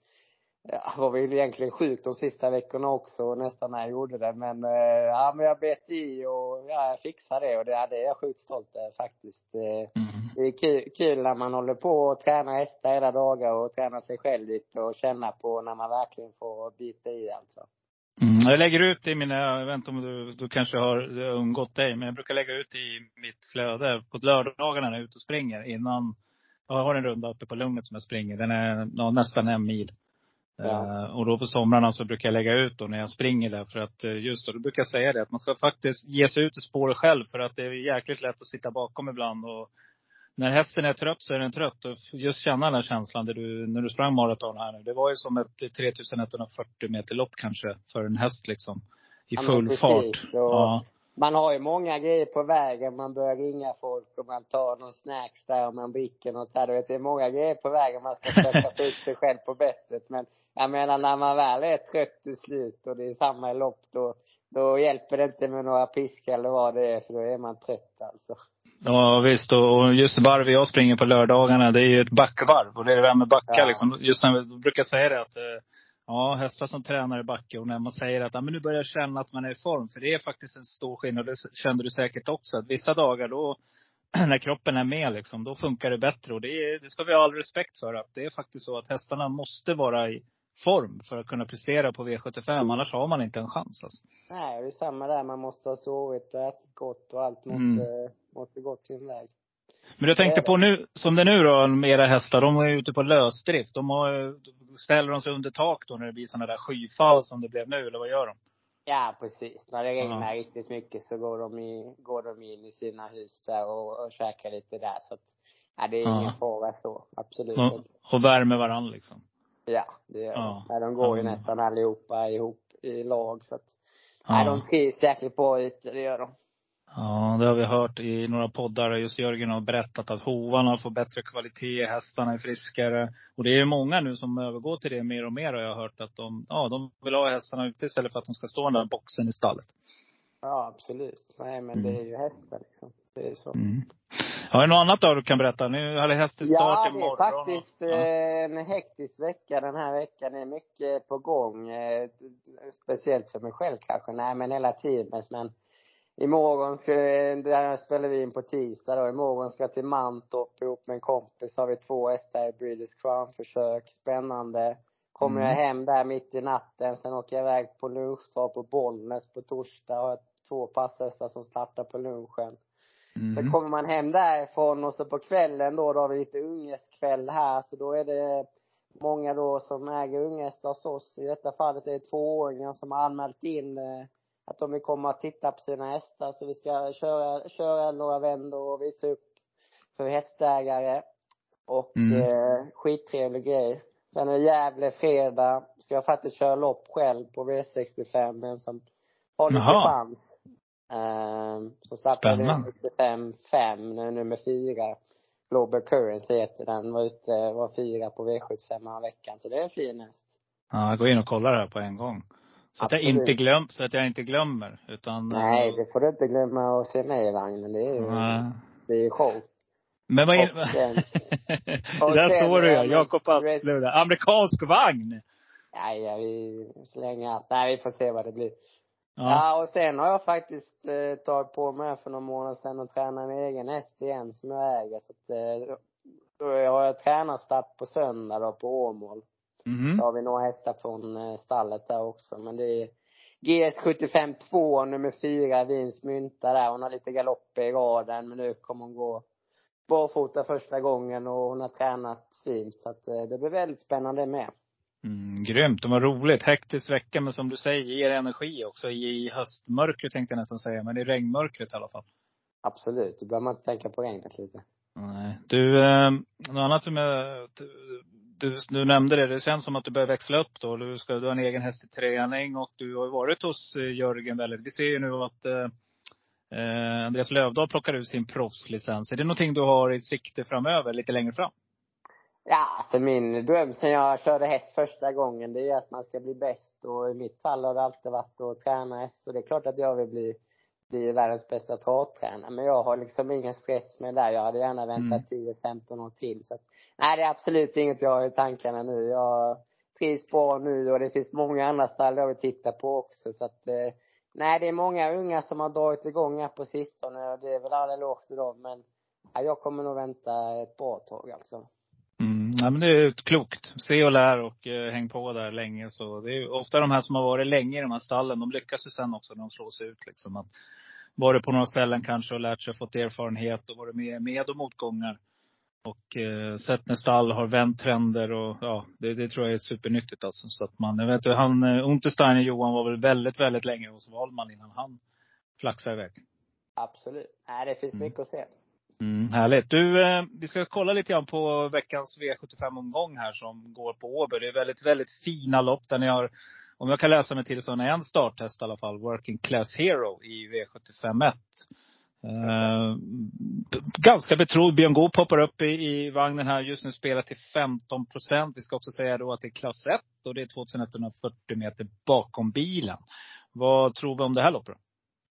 ja, var väl egentligen sjuk de sista veckorna också nästan när jag gjorde det men eh, ja men jag bet i och ja, jag fixade det och det, ja, det är jag sjukt stolt över faktiskt. Eh, Mm. Det är kul, kul när man håller på och tränar hästar hela dagar och tränar sig själv lite och känna på när man verkligen får bita i alltså. Mm. Jag lägger ut i mina, jag vet inte om du, du kanske har det har undgått dig, men jag brukar lägga ut i mitt flöde på lördagarna när jag är ute och springer innan, jag har en runda uppe på Lugnet som jag springer. Den är ja, nästan en mil. Ja. Uh, och då på somrarna så brukar jag lägga ut då när jag springer där. För att uh, just då, då brukar jag säga det att man ska faktiskt ge sig ut i spåret själv. För att det är jäkligt lätt att sitta bakom ibland. Och när hästen är trött så är den trött. Och just känna den här känslan där du, när du sprang maraton här nu. Det var ju som ett 3140 meter lopp kanske för en häst liksom. I full ja, fart. Ja man har ju många grejer på vägen. Man börjar ringa folk och man tar någon snacks där och man dricker något där. Du vet, det är många grejer på vägen. Man ska försöka ut sig själv på bettet. Men jag menar, när man väl är trött till slut och det är samma lopp, då, då hjälper det inte med några piskor eller vad det är, för då är man trött alltså. Ja visst, och just det varv jag springer på lördagarna, det är ju ett backvarv. Och det är det där med backa ja. liksom. Just när vi brukar säga det att eh, Ja, hästar som tränar i backe och när man säger att ja, men nu börjar jag känna att man är i form. För det är faktiskt en stor skillnad. Det kände du säkert också. Att vissa dagar då, när kroppen är med liksom, då funkar det bättre. Och det, är, det ska vi ha all respekt för. Att det är faktiskt så att hästarna måste vara i form för att kunna prestera på V75. Annars har man inte en chans alltså. Nej, det är samma där. Man måste ha sovit och ätit gott och allt måste, mm. måste gå sin väg. Men jag tänkte på nu, som det nu då, med era hästar, de är ute på lösdrift. De har, ställer de sig under tak då när det blir sådana där skyfall som det blev nu, eller vad gör de? Ja, precis. När det regnar Aha. riktigt mycket så går de, i, går de in i sina hus där och, och käkar lite där. Så att, ja, det är ingen fara så. Absolut och, och värmer varandra liksom? Ja, det gör ja. de. de går ju nästan allihopa ihop i lag. Så att, ja. de trivs jäkligt bra ute, det gör de. Ja, det har vi hört i några poddar. Just Jörgen har berättat att hovarna får bättre kvalitet, hästarna är friskare. Och det är många nu som övergår till det mer och mer har jag hört att de, ja, de vill ha hästarna ute istället för att de ska stå i den där boxen i stallet. Ja, absolut. Nej, men mm. det är ju hästar liksom. Det är så. Mm. Har du något annat då du kan berätta? Nu hade häst i start imorgon. Ja, det är faktiskt ja. Eh, en hektisk vecka den här veckan. Det är mycket på gång. Eh, speciellt för mig själv kanske. Nej, men hela teamet. Men Imorgon ska, det här spelar vi in på tisdag då. Imorgon ska jag till Mantorp ihop med en kompis. Har vi två hästar i Breeders Crown-försök. Spännande. Kommer mm. jag hem där mitt i natten. Sen åker jag iväg på lunchdag på Bollnäs på torsdag. Har jag två passhästar som startar på lunchen. Mm. Sen kommer man hem därifrån och så på kvällen då, då har vi lite ungeskväll här. Så då är det många då som äger unghästar hos oss. I detta fallet är det tvååringar som har anmält in eh, att de vill komma och titta på sina hästar. Så vi ska köra, köra några vändor och visa upp för hästägare. Och mm. eh, skittrevlig grej. Sen är Gävle fredag. Ska jag faktiskt köra lopp själv på V65, men som har lite chans. Eh, så startar V65 5, nummer fyra. Global Currency heter den. Var ute, var fyra på V75 veckan. Så det är en fin häst. Ja, gå in och kolla det här på en gång. Så att, jag inte glöm, så att jag inte glömmer, utan Nej, eh, det får du inte glömma att se med i vagnen. Det är ju, det är ju show. Men vad är och Där står du ja, Jakob Asplund. Amerikansk vagn! Nej, ja, vi slänger allt. Nej, vi får se vad det blir. Ja. ja, och sen har jag faktiskt eh, tagit på mig för några månader sedan att träna en egen häst igen som jag äger. Så att, eh, då har jag tränarstart på söndag då på Åmål. Mm. Så har vi några hästar från eh, stallet där också. Men det är GS75 2, nummer 4, Vins mynta där. Hon har lite galopper i raden, men nu kommer hon gå barfota första gången och hon har tränat fint. Så att eh, det blir väldigt spännande med. Mm, grymt. Och vad roligt. Hektisk vecka, men som du säger, ger energi också i höstmörkret tänkte jag nästan säga. Men i regnmörkret i alla fall. Absolut. Då behöver man inte tänka på regnet lite. Nej. Du, eh, något annat som jag du, du nämnde det, det känns som att du börjar växla upp då. Du, ska, du har en egen häst i träning och du har varit hos eh, Jörgen väldigt. Vi ser ju nu att eh, eh, Andreas Lövdahl plockar ut sin proffslicens. Är det någonting du har i sikte framöver, lite längre fram? Ja, alltså min dröm sen jag körde häst första gången, det är att man ska bli bäst. Och i mitt fall har det alltid varit att träna häst. Så det är klart att jag vill bli bli världens bästa travtränare. Men jag har liksom ingen stress med det. Jag hade gärna väntat mm. 10-15 år till. Så att, nej, det är absolut inget jag har i tankarna nu. Jag trivs bra nu och det finns många andra stall jag vill titta på också. Så att, eh, nej, det är många unga som har dragit igång här på sistone och det är väl all eloge till dem. Men nej, jag kommer nog vänta ett bra tag alltså. Mm, ja, men det är klokt. Se och lär och eh, häng på där länge. Så det är ofta de här som har varit länge i de här stallen, de lyckas ju sen också när de slås ut. Liksom. Att varit på några ställen kanske och lärt sig, fått erfarenhet och varit med med och motgångar. Och eh, sett när stall har vänt trender och ja, det, det tror jag är supernyttigt alltså. Så att man, jag vet han, eh, Untersteiner Johan var väl väldigt, väldigt länge hos Wahlman innan han flaxade iväg. Absolut. Nej, det finns Mm. mycket att se. Mm, härligt. Du, eh, vi ska kolla lite grann på veckans V75-omgång här som går på Åby. Det är väldigt, väldigt fina lopp där ni har, om jag kan läsa mig till så ni en starttest i alla fall, Working Class Hero i V75 1. Eh, ganska betrodd. Björn Goop poppar upp i, i vagnen här. Just nu spelar till 15 procent. Vi ska också säga då att det är klass 1 och det är 2140 meter bakom bilen. Vad tror vi om det här loppet?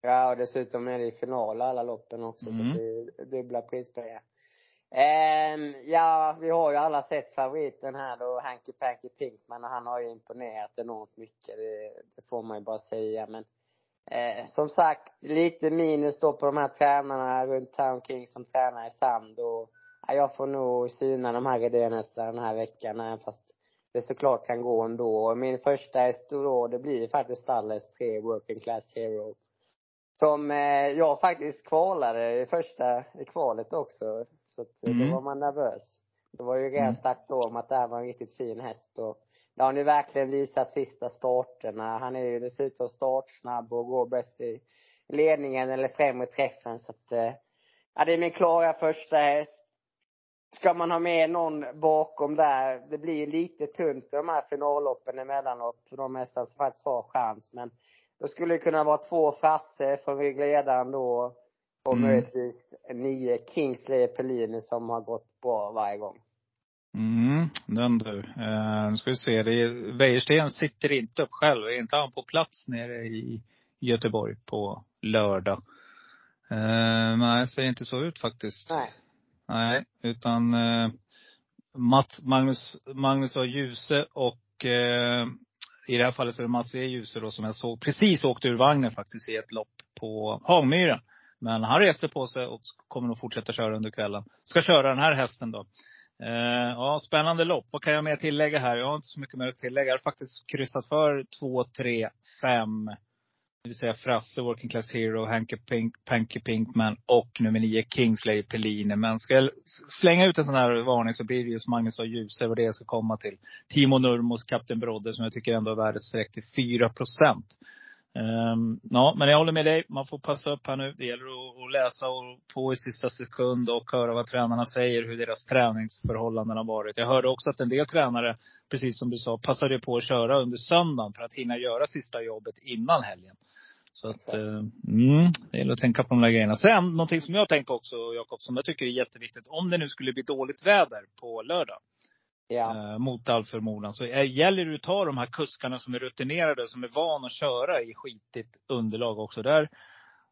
Ja, och dessutom är det i final alla loppen också, Mm. så det är dubbla prispengar. Ehm, ja, vi har ju alla sett favoriten här då, Hanky Panky Pinkman, och han har ju imponerat enormt mycket, det, det får man ju bara säga. Men eh, som sagt, lite minus då på de här tränarna runt Town King som tränar i sand och ja, jag får nog syna de här idénästarna den här veckan, även fast det såklart kan gå ändå. Och Min första häst då, det blir faktiskt Stalles 3 Working Class Hero. Som eh, jag faktiskt kvalade i första, i kvalet också. Så att, eh, Mm. då var man nervös. Det var ju redan Mm. starkt då om att det här var en riktigt fin häst och det har nu verkligen visat sista starterna. Han är ju dessutom startsnabb och går bäst i ledningen eller främre träffen så att, eh, ja det är min klara första häst. Ska man ha med någon bakom där, det blir lite tunt i de här finalloppen emellanåt för de hästar som faktiskt har chans men då skulle det kunna vara två Frasse från ryggledaren då och Mm. möjligtvis nio Kingsley Pellini som har gått bra varje gång. Mm, den du. Eh, nu ska vi se. Det är, Wäjersten sitter inte upp själv. Är inte han på plats nere i Göteborg på lördag? Eh, nej, ser inte så ut faktiskt. Nej. Nej, utan eh, Mats, Magnus, Magnus A. Djuse och eh, i det här fallet så är det Mats E. Djuse då som jag såg precis åkte ur vagnen faktiskt i ett lopp på Hagmyren. Men han reste på sig och kommer nog fortsätta köra under kvällen. Ska köra den här hästen då. Eh, ja, spännande lopp. Vad kan jag mer tillägga här? Jag har inte så mycket mer att tillägga. Jag har faktiskt kryssat för 2, 3, 5. Det vill säga Frasse, Working Class Hero, Hanky Pink, Panky Pinkman och nummer 9 Kingsley Pellini. Men ska jag slänga ut en sån här varning så blir det just Magnus A. Djuse vad det jag ska komma till. Timo Nurmos, Kapten Brodde, som jag tycker ändå är värd ett streck till 4 procent. Ehm, ja, men jag håller med dig. Man får passa upp här nu. Det gäller att, att läsa och på i sista sekund och höra vad tränarna säger, hur deras träningsförhållanden har varit. Jag hörde också att en del tränare, precis som du sa, passade på att köra under söndagen för att hinna göra sista jobbet innan helgen. Så att, eh, mm, det gäller att tänka på de där grejerna. Sen någonting som jag tänker också, Jakob, som jag tycker är jätteviktigt. Om det nu skulle bli dåligt väder på lördag Ja. Eh, mot all förmodan. Så eh, gäller det att ta de här kuskarna som är rutinerade, som är vana att köra i skitigt underlag också. Där,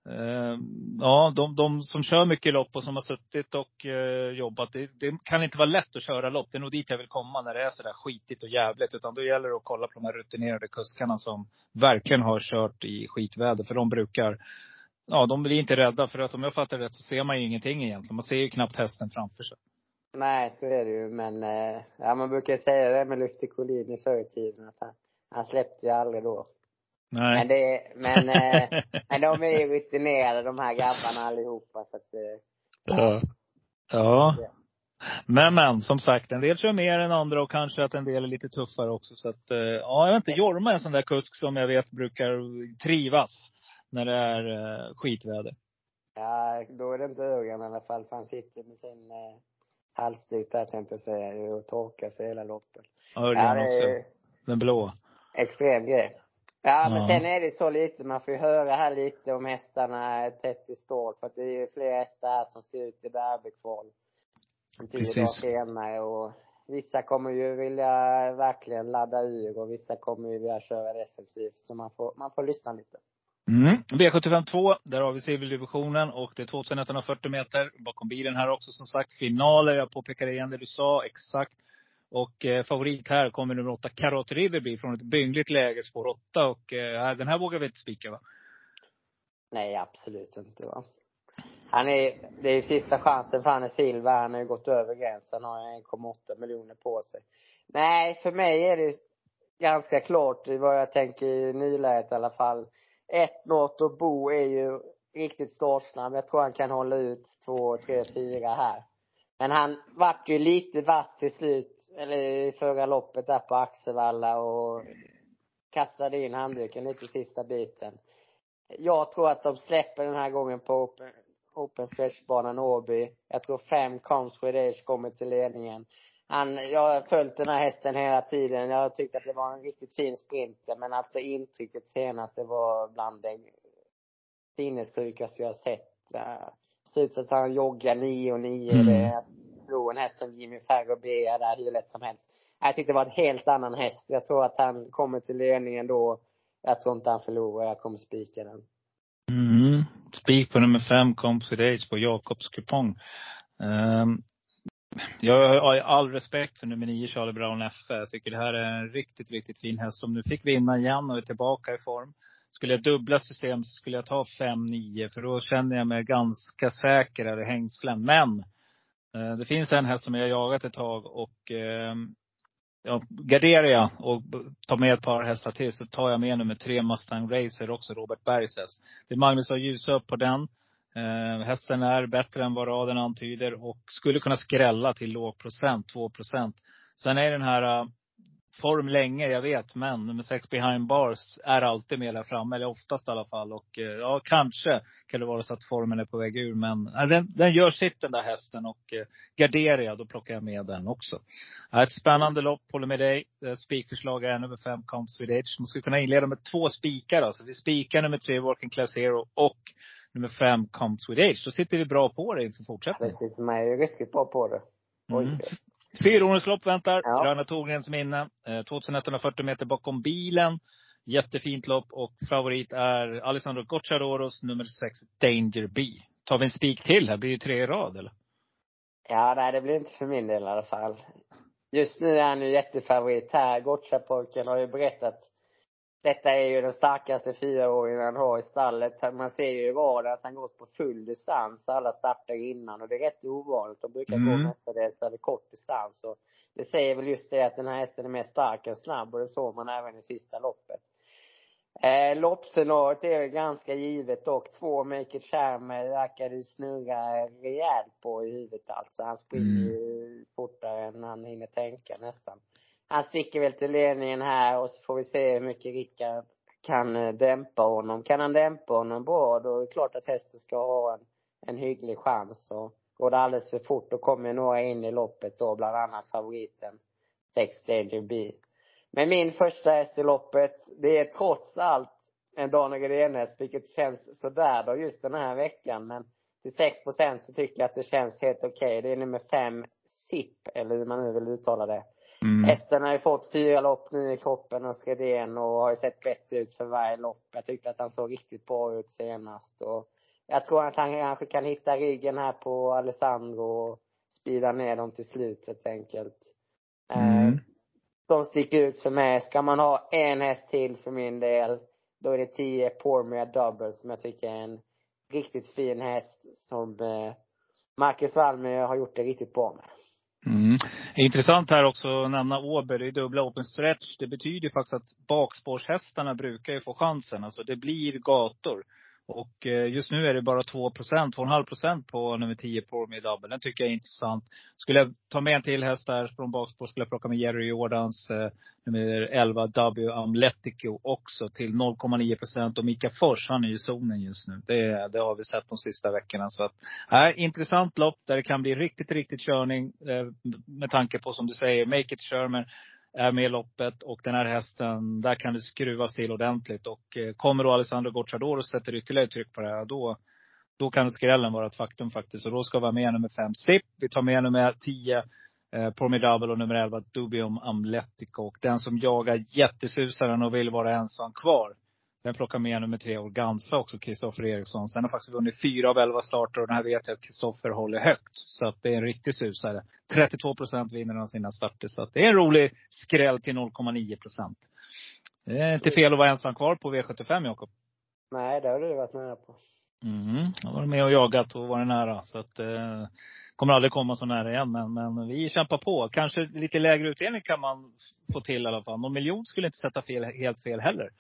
eh, ja, de, de som kör mycket lopp och som har suttit och eh, jobbat, det, det kan inte vara lätt att köra lopp. Det är nog dit jag vill komma när det är sådär skitigt och jävligt. Utan då gäller det att kolla på de här rutinerade kuskarna som verkligen har kört i skitväder. För de brukar, ja de blir inte rädda. För att om jag fattar rätt så ser man ju ingenting egentligen. Man ser ju knappt hästen framför sig. Nej, så är det ju. Men, eh, ja man brukar säga det med Luftig Collin i förr i tiden, att han, han släppte ju aldrig då. Nej. Men det, men, eh, men de är ju rutinerade de här grabbarna allihopa så att, eh, Ja. Ja. Men, men som sagt, en del kör mer än andra och kanske att en del är lite tuffare också. Så att, eh, ja, jag vet inte. Jorma är en sån där kusk som jag vet brukar trivas när det är eh, skitväder. ja, då är det inte Örjan i alla fall, för han sitter med sin halsduk där tänkte jag säga, och torkar sig hela loppet. Örjan ja, också. Den blå. extrem grej. Ja, men Ja. sen är det så lite, man får ju höra här lite om hästarna tätt i start, för att det är ju flera hästar här som ska ut i derbykval. Tio dagar senare och vissa kommer ju vilja verkligen ladda ur och vissa kommer ju vilja köra defensivt. Så man får, man får lyssna lite. Mm. V75 2, där har vi civildivisionen och det är 2140 meter bakom bilen här också som sagt. Finaler, jag påpekar igen det du sa, exakt. Och eh, favorit här kommer nummer 8, Karot River bli från ett byngligt läge, spår 8. Och eh, den här vågar vi inte spika va? Nej, absolut inte va. Han är, det är ju sista chansen för han är silver. Han har ju gått över gränsen, har 1,8 miljoner på sig. Nej, för mig är det ganska klart vad jag tänker i nyläget i alla fall. Ett North och Bo är ju riktigt startsnabb. Jag tror han kan hålla ut två, tre, fyra här. Men han vart ju lite vass till slut, eller i förra loppet där på Axevalla och kastade in handduken lite sista biten. Jag tror att de släpper den här gången på Open, open Stretch-banan Åby. Jag tror fem Comes with Age kommer till ledningen. Han, jag har följt den här hästen hela tiden. Jag har tyckt att det var en riktigt fin sprinter. Men alltså intrycket senast, det var bland det sinnessjukaste jag sett. Ser ut som att han joggar 9 och 9. Mm. Det slog en häst som Jimmy Farrobea där hur lätt som helst. Jag tyckte det var en helt annan häst. Jag tror att han kommer till ledningen då. Jag tror inte han förlorar. Jag kommer spika den. Mm. Spik på nummer fem, Composite Age på Jakobs kupong. Um, jag har all respekt för nummer nio, Charlie Brown F. Jag tycker det här är en riktigt, riktigt fin häst som nu fick vinna igen och är tillbaka i form. Skulle jag dubbla system så skulle jag ta 5-9 för då känner jag mig ganska säker i hängslen. Men eh, det finns en häst som jag har jagat ett tag och eh, ja, garderar jag och tar med ett par hästar till så tar jag med nummer tre Mustang Racer också, Robert Bergs häst. Det är Magnus har ljusat upp på den. Eh, hästen är bättre än vad raden antyder och skulle kunna skrälla till låg procent, 2 procent. Sen är den här eh, form länge, jag vet, men nummer sex behind bars är alltid med där framme, eller oftast i alla fall. Och eh, ja, kanske kan det vara så att formen är på väg ur. Men ja, den, den gör sitt den där hästen och eh, garderar jag, då plockar jag med den också. ett spännande lopp, håller med dig. Spikförslag är nummer fem, Comps with Man skulle kunna inleda med två spikar. Alltså. Vi spikar nummer tre, Working Class Hero och nummer fem, Comes With Age. Då sitter vi bra på det inför fortsättningen. Sitter man ju ruskigt bra på det. Oj. Mm. Fyraåringslopp väntar. Ja. Gröna Torgrens minne. 2140 meter bakom bilen. Jättefint lopp och favorit är Alessandro Gocciadoros nummer sex, Danger B. Tar vi en spik till här? Blir det tre i rad eller? Ja, nej det blir inte för min del i alla fall. Just nu är han ju jättefavorit här. Goccia-pojken har ju berättat detta är ju den starkaste fyraåringen han har i stallet. Man ser ju i raden att han gått på full distans alla starter innan och det är rätt ovanligt. De brukar mm. gå mestadels över kort distans. Och det säger väl just det att den här hästen är mer stark än snabb och det såg man även i sista loppet. Eh, loppscenariot är ganska givet dock. Två Make It Charmer verkar det snurra rejält på i huvudet alltså. Han springer ju mm. fortare än han hinner tänka nästan han sticker väl till ledningen här och så får vi se hur mycket Rickard kan eh, dämpa honom. Kan han dämpa honom bra, då är det klart att hästen ska ha en, en hygglig chans. Och går det alldeles för fort, då kommer några in i loppet då, bland annat favoriten Sex Danger B. Men min första häst i loppet, det är trots allt en Daniel Grenäs, vilket känns sådär då just den här veckan. Men till 6 procent så tycker jag att det känns helt okej. Okay. Det är nummer fem, SIP, eller hur man nu vill uttala det. Mm. Hästen har ju fått fyra lopp nu i kroppen och Skredén och har ju sett bättre ut för varje lopp. Jag tyckte att han såg riktigt bra ut senast och jag tror att han kanske kan hitta ryggen här på Alessandro och speeda ner dem till slut helt enkelt. Eh, mm. De sticker ut för mig. Ska man ha en häst till för min del, då är det 10 Pormia Double som jag tycker är en riktigt fin häst som eh, Marcus Wallmer har gjort det riktigt bra med. Mm. Intressant här också att nämna Åberg. Det är dubbla open stretch. Det betyder faktiskt att bakspårshästarna brukar ju få chansen. Alltså det blir gator. Och eh, just nu är det bara 2 2,5 procent på nummer 10 på med double. Den tycker jag är intressant. Skulle jag ta med en till häst där från bakspår skulle jag plocka med Jerry Jordans eh, nummer 11 W Amletico också till 0,9 procent. Och Mika Fors, han är i zonen just nu. Det, det har vi sett de sista veckorna. Så att, här, intressant lopp där det kan bli riktigt, riktigt körning. Eh, med tanke på som du säger, make it Sherman är med i loppet och den här hästen, där kan det skruvas till ordentligt. Och eh, kommer då Alessandro Gocciador och sätter ytterligare tryck på det här, då, då kan skrällen vara ett faktum faktiskt. Och då ska vi ha med nummer fem SIP. Vi tar med nummer tio eh, Pormidabel och nummer elva Dubium Amletico. Och den som jagar jättesusaren och vill vara ensam kvar. Den plockar med nummer tre Organza också, Kristoffer Eriksson. Sen har faktiskt vunnit fyra av elva starter och den här vet jag att Kristoffer håller högt. Så att det är en riktig susare. 32 procent vinner han sina starter. Så att det är en rolig skräll till 0,9 procent. Det är inte fel att vara ensam kvar på V75, Jakob. Nej, det har du varit nära på. Mm, jag har varit med och jagat och varit nära. Så att eh, kommer aldrig komma så nära igen. Men, men vi kämpar på. Kanske lite lägre utdelning kan man få till i alla fall. Någon miljon skulle inte sätta fel, helt fel heller.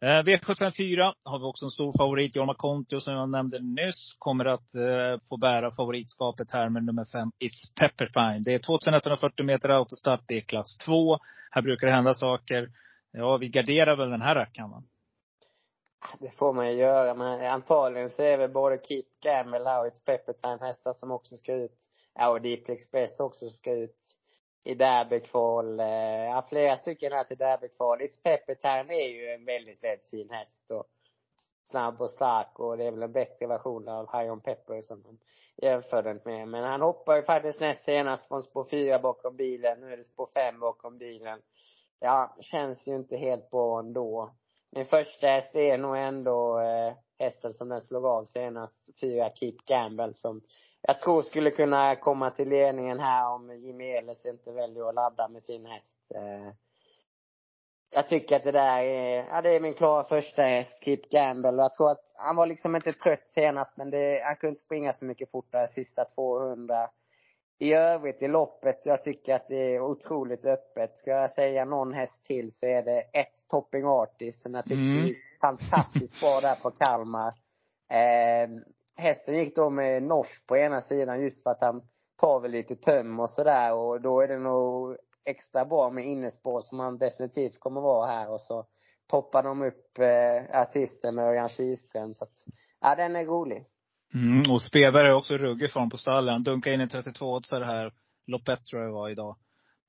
Eh, V754 har vi också en stor favorit. Jorma Kontio som jag nämnde nyss kommer att eh, få bära favoritskapet här med nummer fem, It's Pepperfine. Det är 2140 meter autostart. Det är klass 2. Här brukar det hända saker. Ja, vi garderar väl den här rackaren va? Det får man ju göra, men antagligen så är väl både Keep Gamble och It's Peppertime hästar som också ska ut. Ja, och Deep Express också ska ut i derbykval. Eh, ja, flera stycken här till derbykval. It's Peppertime är ju en väldigt, väldigt fin häst och snabb och stark och det är väl en bättre version av High On Pepper som de jämför den med. Men han hoppar ju faktiskt näst senast från spår fyra bakom bilen. Nu är det spår fem bakom bilen. Ja, känns ju inte helt bra ändå. Min första häst är nog ändå eh, hästen som den slog av senast, fyra Keep Gamble som jag tror skulle kunna komma till ledningen här om Jimmy Ehlers inte väljer att ladda med sin häst. Eh, jag tycker att det där är, ja det är min klara första häst, Keep Gamble. Och jag tror att han var liksom inte trött senast men det, han kunde inte springa så mycket fortare sista 200 i övrigt i loppet, jag tycker att det är otroligt öppet. Ska jag säga någon häst till så är det ett Topping Artist som jag tycker mm. är fantastiskt bra där på Kalmar. Eh, hästen gick då med norsk på ena sidan just för att han tar väl lite töm och sådär och då är det nog extra bra med innespår som han definitivt kommer vara här och så toppar de upp eh, artisten med Örjan Kihlström så att, ja den är rolig. Mm, och Speberg är också ruggig form på stallen. Dunkade in i 32 så det här loppet tror jag var idag.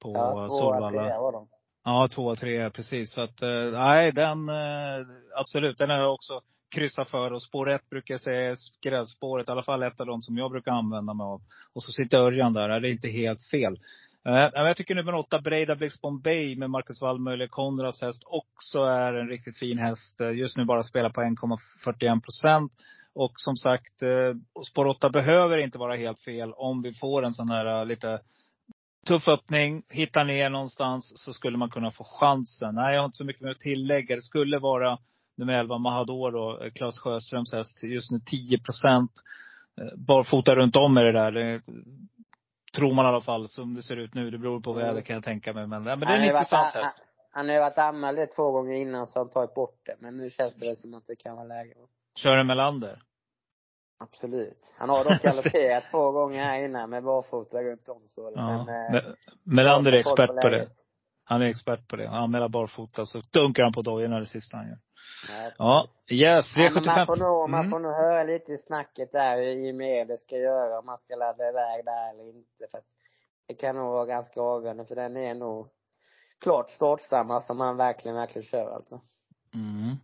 På ja, Solvalla. var de. Ja, två och tre precis. Så att, eh, nej den, eh, absolut. Den jag också kryssa för. Och spår ett brukar jag säga är skrädspåret. I alla fall ett av de som jag brukar använda mig av. Och så sitter Örjan där. Det är inte helt fel. Eh, jag tycker nummer åtta, Breda Blix Bombay med Marcus Wallmöller, Konrads häst, också är en riktigt fin häst. Eh, just nu bara spelar på 1,41 procent. Och som sagt, eh, spår 8 behöver inte vara helt fel om vi får en sån här eh, lite tuff öppning, hitta ner någonstans, så skulle man kunna få chansen. Nej, jag har inte så mycket mer att tillägga. Det skulle vara nummer 11, Mahador då, eh, Claes Sjöströms häst. Just nu 10 procent. Barfota runt om är det där. Det tror man i alla fall, som det ser ut nu. Det beror på mm. väder kan jag tänka mig. Men, men det är en intressant häst. Han har ju varit anmäld två gånger innan så han tagit bort det. Men nu känns det som att det kan vara läge. Kör en Melander? Absolut. Han har dock galopperat två gånger här innan med barfota runt om så. Ja. Men, eh, Melander är expert på det. Han är expert på det. Han anmäler barfota så dunkar han på dojorna det sista han gör. Ja, yes, V75. Ja, man, får nog, man mm. får nog höra lite i snacket där i med det ska göra, om man ska ladda iväg där eller inte. För att det kan nog vara ganska avgörande, för den är nog klart startstammar som han verkligen, verkligen kör alltså. Mm.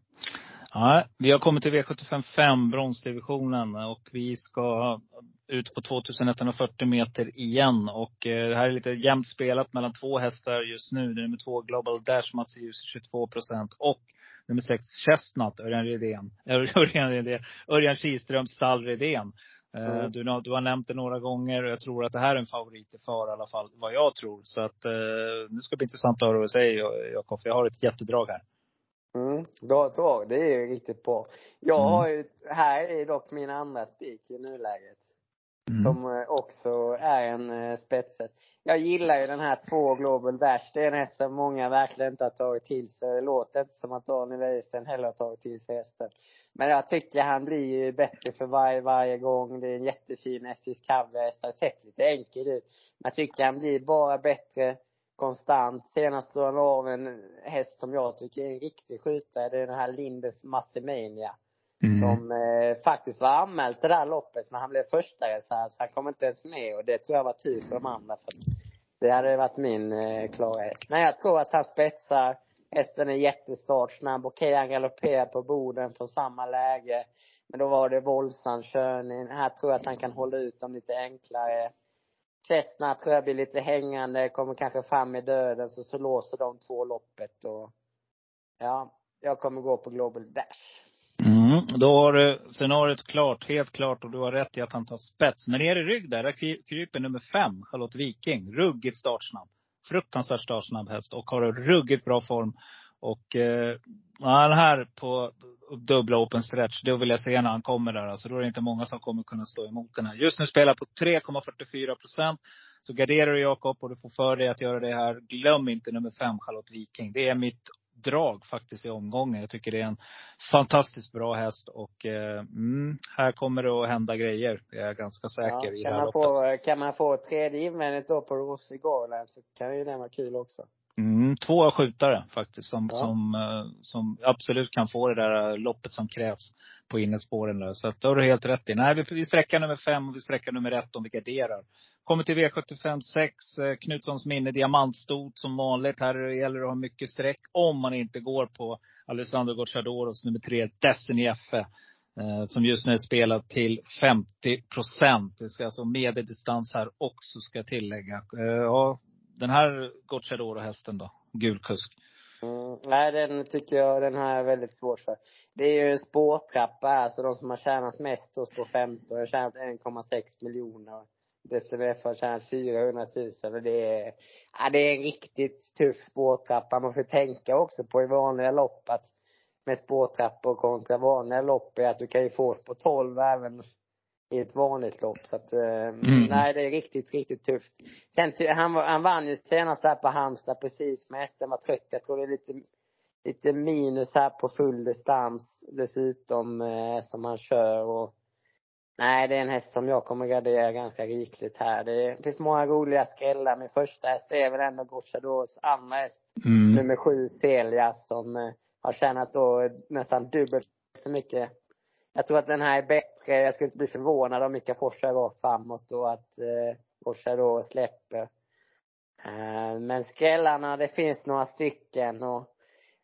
Ja, vi har kommit till V75 5, bronsdivisionen. Och vi ska ut på 2140 meter igen. Och eh, det här är lite jämnt spelat mellan två hästar just nu. Nummer två Global Dash, Mats Ljus 22 procent. Och nummer sex Chestnut, Örjan Rydén. Örjan Rydén. Örjan Kihlström, Stall Rydén. Eh, mm. Du, du, har nämnt det några gånger och jag tror att det här är en favorit för i alla fall, vad jag tror. Så att eh, nu ska det bli intressant att höra vad du säger Jakob. Jag har ett jättedrag här. Mm, bra drag. Det är ju riktigt bra. Jag mm. har ju, här är dock min andra spik i nuläget. Mm. Som eh, också är en eh, spetshäst. Jag gillar ju den här två Global Dash. Det är en häst som många verkligen inte har tagit till sig. Det låter inte som att Daniel Wäjersten heller har tagit till sig hästen. Men jag tycker han blir ju bättre för varje, varje gång. Det är en jättefin SJs coverhäst. Har sett lite enkel ut. Men jag tycker han blir bara bättre konstant. Senast han av en häst som jag tycker är en riktig skjutare. Det är den här Lindes Massimania. Mm. Som eh, faktiskt var anmäld till det här loppet, men han blev första reserv, så han kom inte ens med. Och det tror jag var tur för de andra. För det hade varit min eh, klara häst. Men jag tror att han spetsar. Hästen är jättestartsnabb. Okej, han galopperar på Boden från samma läge. Men då var det våldsam körning. Här tror jag att han kan hålla ut dem lite enklare. Cessna tror jag blir lite hängande, kommer kanske fram i döden, så, så låser de två loppet och ja, jag kommer gå på Global Dash. Mm, då har du scenariot klart, helt klart. Och du har rätt i att han tar spets. Men ner i rygg där, där kryper nummer fem, Charlotte Viking. Ruggigt startsnabb. Fruktansvärt startsnabb häst och har en ruggigt bra form. Och eh, han här på dubbla open stretch, då vill jag se när han kommer där. Alltså, då är det inte många som kommer kunna stå emot den här. Just nu spelar på 3,44 procent. Så garderar du Jakob och du får för dig att göra det här. Glöm inte nummer fem, Charlotte Viking. Det är mitt drag faktiskt i omgången. Jag tycker det är en fantastiskt bra häst och eh, mm, här kommer det att hända grejer. Det är jag ganska säker ja, i det här man loppet. Få, kan man få tredje invändigt då på Rossi Garland så kan ju det vara kul också. Mm, två skjutare faktiskt som, ja. som, eh, som absolut kan få det där loppet som krävs på innerspåren där. Så att det har du helt rätt i. Nej, vi, vi sträckar nummer fem och vi sträckar nummer ett om vi garderar. Kommer till V75 6. Eh, Knutssons minne diamantstot som vanligt. Här gäller det att ha mycket streck om man inte går på Alessandro Gocciadoros nummer tre, Destiny FE. Eh, som just nu är spelat till 50 procent. Det ska alltså medeldistans här också ska jag tillägga. Eh, ja, den här Gocciadoro-hästen då? Gul kusk. Mm, nej, den tycker jag, den här är väldigt svårt för. Det är ju en spårtrappa här, så de som har tjänat mest hos på 15 har tjänat 1,6 miljoner. DCVF har tjänat 400 000 och det är, ja, det är en riktigt tuff spårtrappa. Man får tänka också på i vanliga lopp att med spårtrappor kontra vanliga lopp är att du kan ju få på 12 även i ett vanligt lopp. Så att, eh, mm. nej, det är riktigt, riktigt tufft. Sen, han, han vann ju senast där på Halmstad precis med hästen var trött. Jag tror det är lite, lite minus här på full distans dessutom eh, som han kör och Nej, det är en häst som jag kommer gardera ganska rikligt här. Det finns många roliga skrällar. Min första häst är väl ändå Gocciadors andra häst. Mm. Nummer sju, Telia, som eh, har tjänat då nästan dubbelt så mycket jag tror att den här är bättre. Jag skulle inte bli förvånad om Mika Fors kör rakt framåt och att eh, Forsa då släpper. Eh, men skrällarna, det finns några stycken och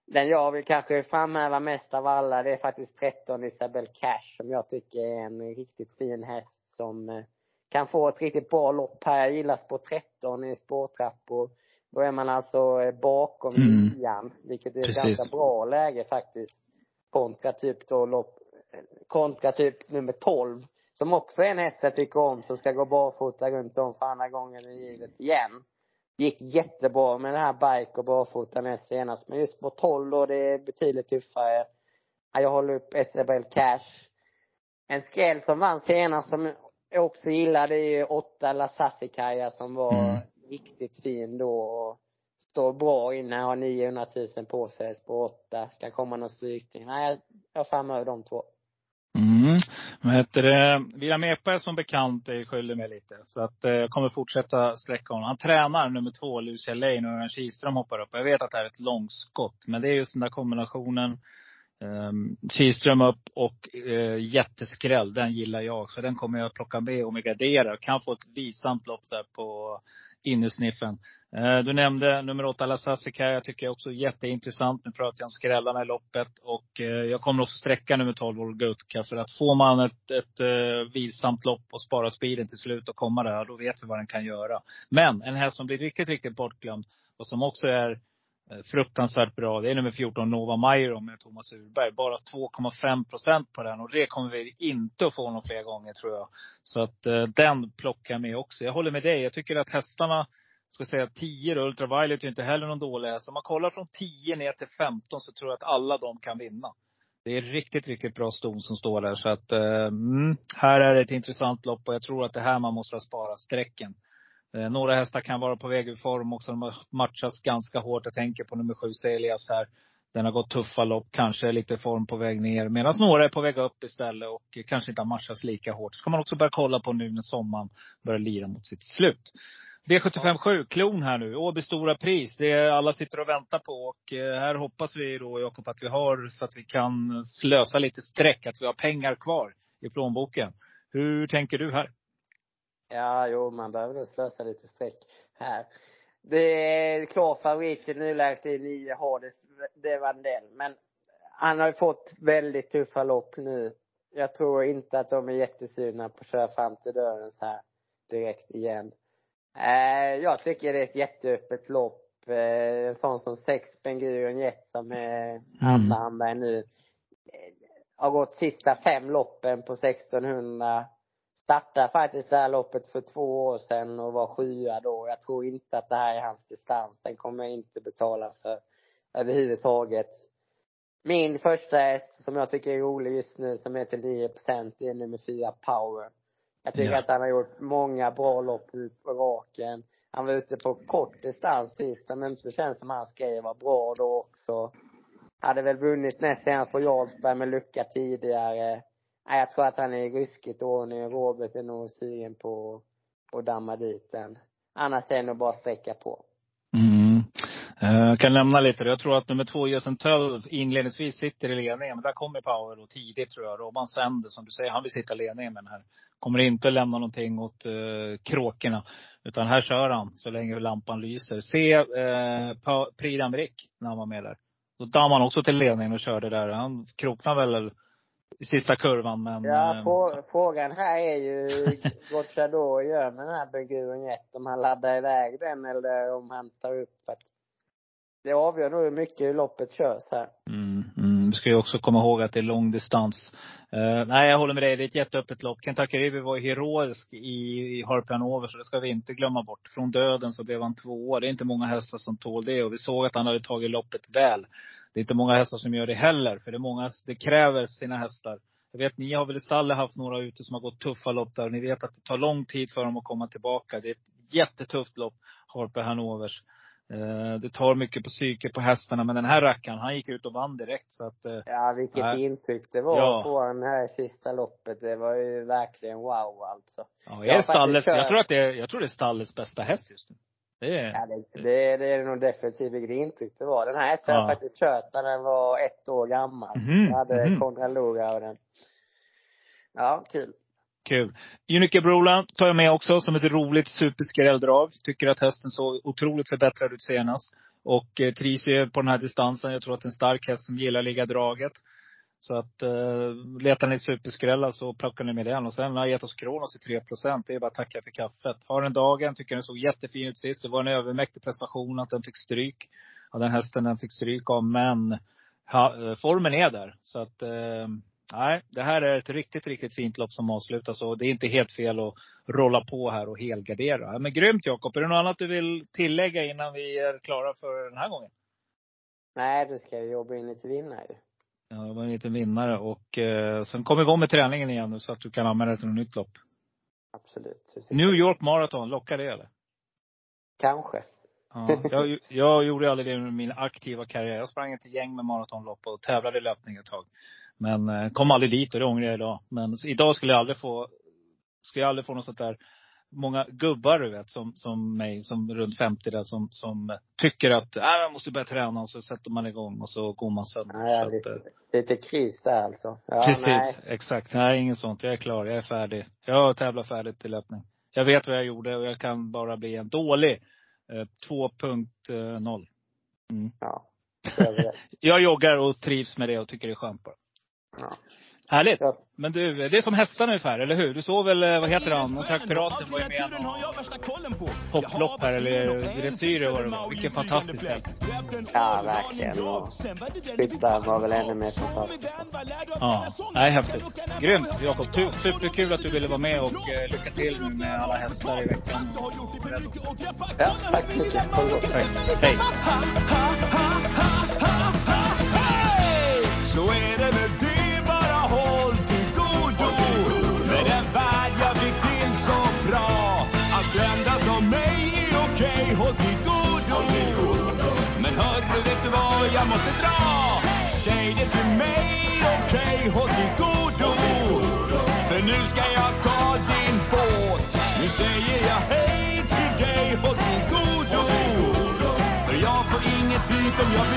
den jag vill kanske framhäva mest av alla, det är faktiskt 13 Isabel Cash som jag tycker är en riktigt fin häst som eh, kan få ett riktigt bra lopp här. Jag gillar spår 13 i spårtrappor. Då är man alltså eh, bakom mm. nian, vilket är ett ganska bra läge faktiskt. Kontra typ då lopp kontra typ nummer 12 som också är en häst jag tycker om som ska gå barfota runt om för andra gången i livet igen. Gick jättebra med den här bike och barfota näst senast. Men just på 12 då, det är betydligt tuffare. Jag håller upp SBL Cash. En skräll som vann senast som jag också gillar det är ju 8 Lasassikaya som var mm. riktigt fin då och står bra inne, har 900 000 på sig på 8. Kan komma någon strykning. Nej, jag framhäver de två. Vad heter det? William Ekberg är som bekant är skyldig mig lite. Så att eh, jag kommer fortsätta sträcka honom. Han tränar nummer två, Lucia Lane, och Örjan Kihlström hoppar upp. Jag vet att det här är ett långskott. Men det är just den där kombinationen. Ehm, Kihlström upp och uh, jätteskräll. Den gillar jag. Så den kommer jag att plocka med och med gardera. Kan få ett visamt lopp där på innersniffen. Eh, du nämnde nummer åtta Lasassika. Jag tycker också jätteintressant. Nu pratar jag om skrällarna i loppet. Och eh, jag kommer också sträcka nummer 12 Olgutka. För att får man ett, ett eh, vilsamt lopp och spara speeden till slut och komma där, då vet vi vad den kan göra. Men en häst som blir riktigt, riktigt bortglömd och som också är fruktansvärt bra. Det är nummer 14, Nova Mairo med Thomas Urberg. Bara 2,5 procent på den. Och det kommer vi inte att få någon fler gånger tror jag. Så att den plockar jag med också. Jag håller med dig. Jag tycker att hästarna, ska säga 10 då, Ultraviolet är inte heller någon dålig häst. Om man kollar från 10 ner till 15 så tror jag att alla de kan vinna. Det är riktigt, riktigt bra ston som står där. Så att, eh, mm, här är det ett intressant lopp och jag tror att det är här man måste spara sträcken. Eh, några hästar kan vara på väg ur form också. De har matchats ganska hårt. Jag tänker på nummer sju, Celias här. Den har gått tuffa lopp, kanske är lite form på väg ner. Medan några är på väg upp istället och kanske inte har matchats lika hårt. Ska man också börja kolla på nu när sommaren börjar lira mot sitt slut. V75 klon här nu. Åby stora pris. Det är alla sitter och väntar på. Och eh, här hoppas vi då, Jakob, att vi har så att vi kan slösa lite streck. Att vi har pengar kvar i plånboken. Hur tänker du här? Ja, jo, man behöver nog slösa lite streck här. Det är klar favorit i nuläget i nio Hades, det är Vandell. Men han har ju fått väldigt tuffa lopp nu. Jag tror inte att de är jättesugna på att köra fram till dörren så här direkt igen. Eh, jag tycker det är ett jätteöppet lopp. Eh, en sån som sex Ben Jet som är andra mm. nu. Eh, har gått sista fem loppen på 1600 startade faktiskt det här loppet för två år sedan och var sjua då. Jag tror inte att det här är hans distans. Den kommer jag inte betala för överhuvudtaget. Min första häst som jag tycker är rolig just nu som heter 9 det är nummer fyra Power. Jag tycker ja. att han har gjort många bra lopp ut på raken. Han var ute på kort distans sist, men inte känns som hans grej var bra då också. hade väl vunnit näst senast på Jarlsberg med lucka tidigare. Nej, jag tror att han är i ruskigt ordning. Robert är nog sugen på att damma dit den. Annars är det nog bara att sträcka på. Mm. Jag kan nämna lite. Jag tror att nummer två, Jason 12, inledningsvis sitter i ledningen. Men där kommer Power då tidigt tror jag. Robban Sender, som du säger, han vill sitta i ledningen med den här. Kommer inte lämna någonting åt uh, kråkorna. Utan här kör han så länge lampan lyser. Se uh, Prix när han var med där. Då dammade han också till ledningen och körde där. Han kroknade väl i sista kurvan men. Ja, på, frågan här är ju Gocciador gör med den här Berguren Om han laddar iväg den eller om han tar upp att det avgör nog hur mycket loppet körs här. Mm, mm. Vi ska ju också komma ihåg att det är lång distans. Uh, nej, jag håller med dig. Det är ett jätteöppet lopp. Kentucky River var heroisk i, i Harpian Over, så det ska vi inte glömma bort. Från döden så blev han tvåa. Det är inte många hästar som tål det. Och vi såg att han hade tagit loppet väl. Det är inte många hästar som gör det heller. För det är många, det kräver sina hästar. Jag vet, ni har väl i stallet haft några ute som har gått tuffa lopp där. Och Ni vet att det tar lång tid för dem att komma tillbaka. Det är ett jättetufft lopp, Harpe Hanovers. Eh, det tar mycket på psyket på hästarna. Men den här rackaren, han gick ut och vann direkt så att. Eh, ja, vilket äh, intryck det var ja. på den här sista loppet. Det var ju verkligen wow alltså. Ja, jag, är stallets, jag tror att det är, jag tror det är stallets bästa häst just nu. Det är, ja, det, det, det är nog definitivt vilket intryck det var. Den här hästen ja. jag faktiskt kört när den var ett år gammal. Mm -hmm. Jag hade mm -hmm. Konrad Loga och den. Ja, kul. Kul. Unique Brola tar jag med också som ett roligt superskrälldrag. Tycker att hästen såg otroligt förbättrad ut senast. Och eh, trivs ju på den här distansen. Jag tror att det är en stark häst som gillar ligga draget. Så att eh, letar ni superskrälla så alltså, plockar ni med den. Och sen har gett oss Kronos i 3 Det är bara att tacka för kaffet. Har den dagen, tycker den såg jättefin ut sist. Det var en övermäktig prestation att den fick stryk. Ja, den hästen den fick stryk av. Men ha, eh, formen är där. Så att eh, Nej, det här är ett riktigt, riktigt fint lopp som avslutas och det är inte helt fel att rolla på här och helgardera. Men grymt Jakob! Är det något annat du vill tillägga innan vi är klara för den här gången? Nej, du ska ju jobba in lite vinnare ju. Ja, det var en liten vinnare och eh, sen kom igång med träningen igen nu så att du kan använda det till något nytt lopp. Absolut. New York Marathon, lockar det eller? Kanske. Ja, jag, jag gjorde aldrig det under min aktiva karriär. Jag sprang ett gäng med maratonlopp och tävlade i löpning ett tag. Men eh, kom aldrig dit och det ångrar jag idag. Men idag skulle jag aldrig få, skulle jag aldrig få något sånt där många gubbar du vet, som, som mig, som runt 50 där, som, som tycker att äh, man måste börja träna och så sätter man igång och så går man sönder. Ja, så lite, eh, lite kris där alltså. Ja, precis, nej. exakt. Nej, inget sånt. Jag är klar, jag är färdig. Jag har tävlat färdigt till löpning. Jag vet vad jag gjorde och jag kan bara bli en dålig eh, 2.0. Mm. Ja. jag joggar och trivs med det och tycker det är skönt bara. Ja. Härligt. Ja. Men du, det är som hästarna ungefär, eller hur? Du såg väl, eh, vad heter han, Trakk Piraten var ju med någon hopplopp här, eller dressyr var det var. Vilken fantastisk häst. Ja, verkligen. Och skyttar var väl ännu mer fantastiskt. Ja, nej, häftigt. Grymt Jakob. Superkul att du ville vara med och eh, lycka till med alla hästar i veckan. Ja, tack så mycket. Ha det gott. Hej. Så är det med bara håll till godo med den värld jag byggt till så bra. Att vända som mig är okej, okay. håll till godo Men hörru, vet du vad? Jag måste dra? Säg det till mig, okej, okay. håll till godo För nu ska jag ta din båt. Nu säger jag hej till dig, håll till godo För jag får inget flyt om jag blir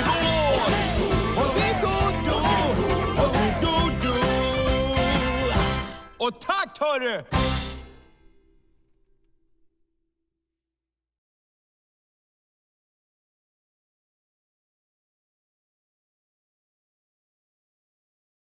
Och tack hörru!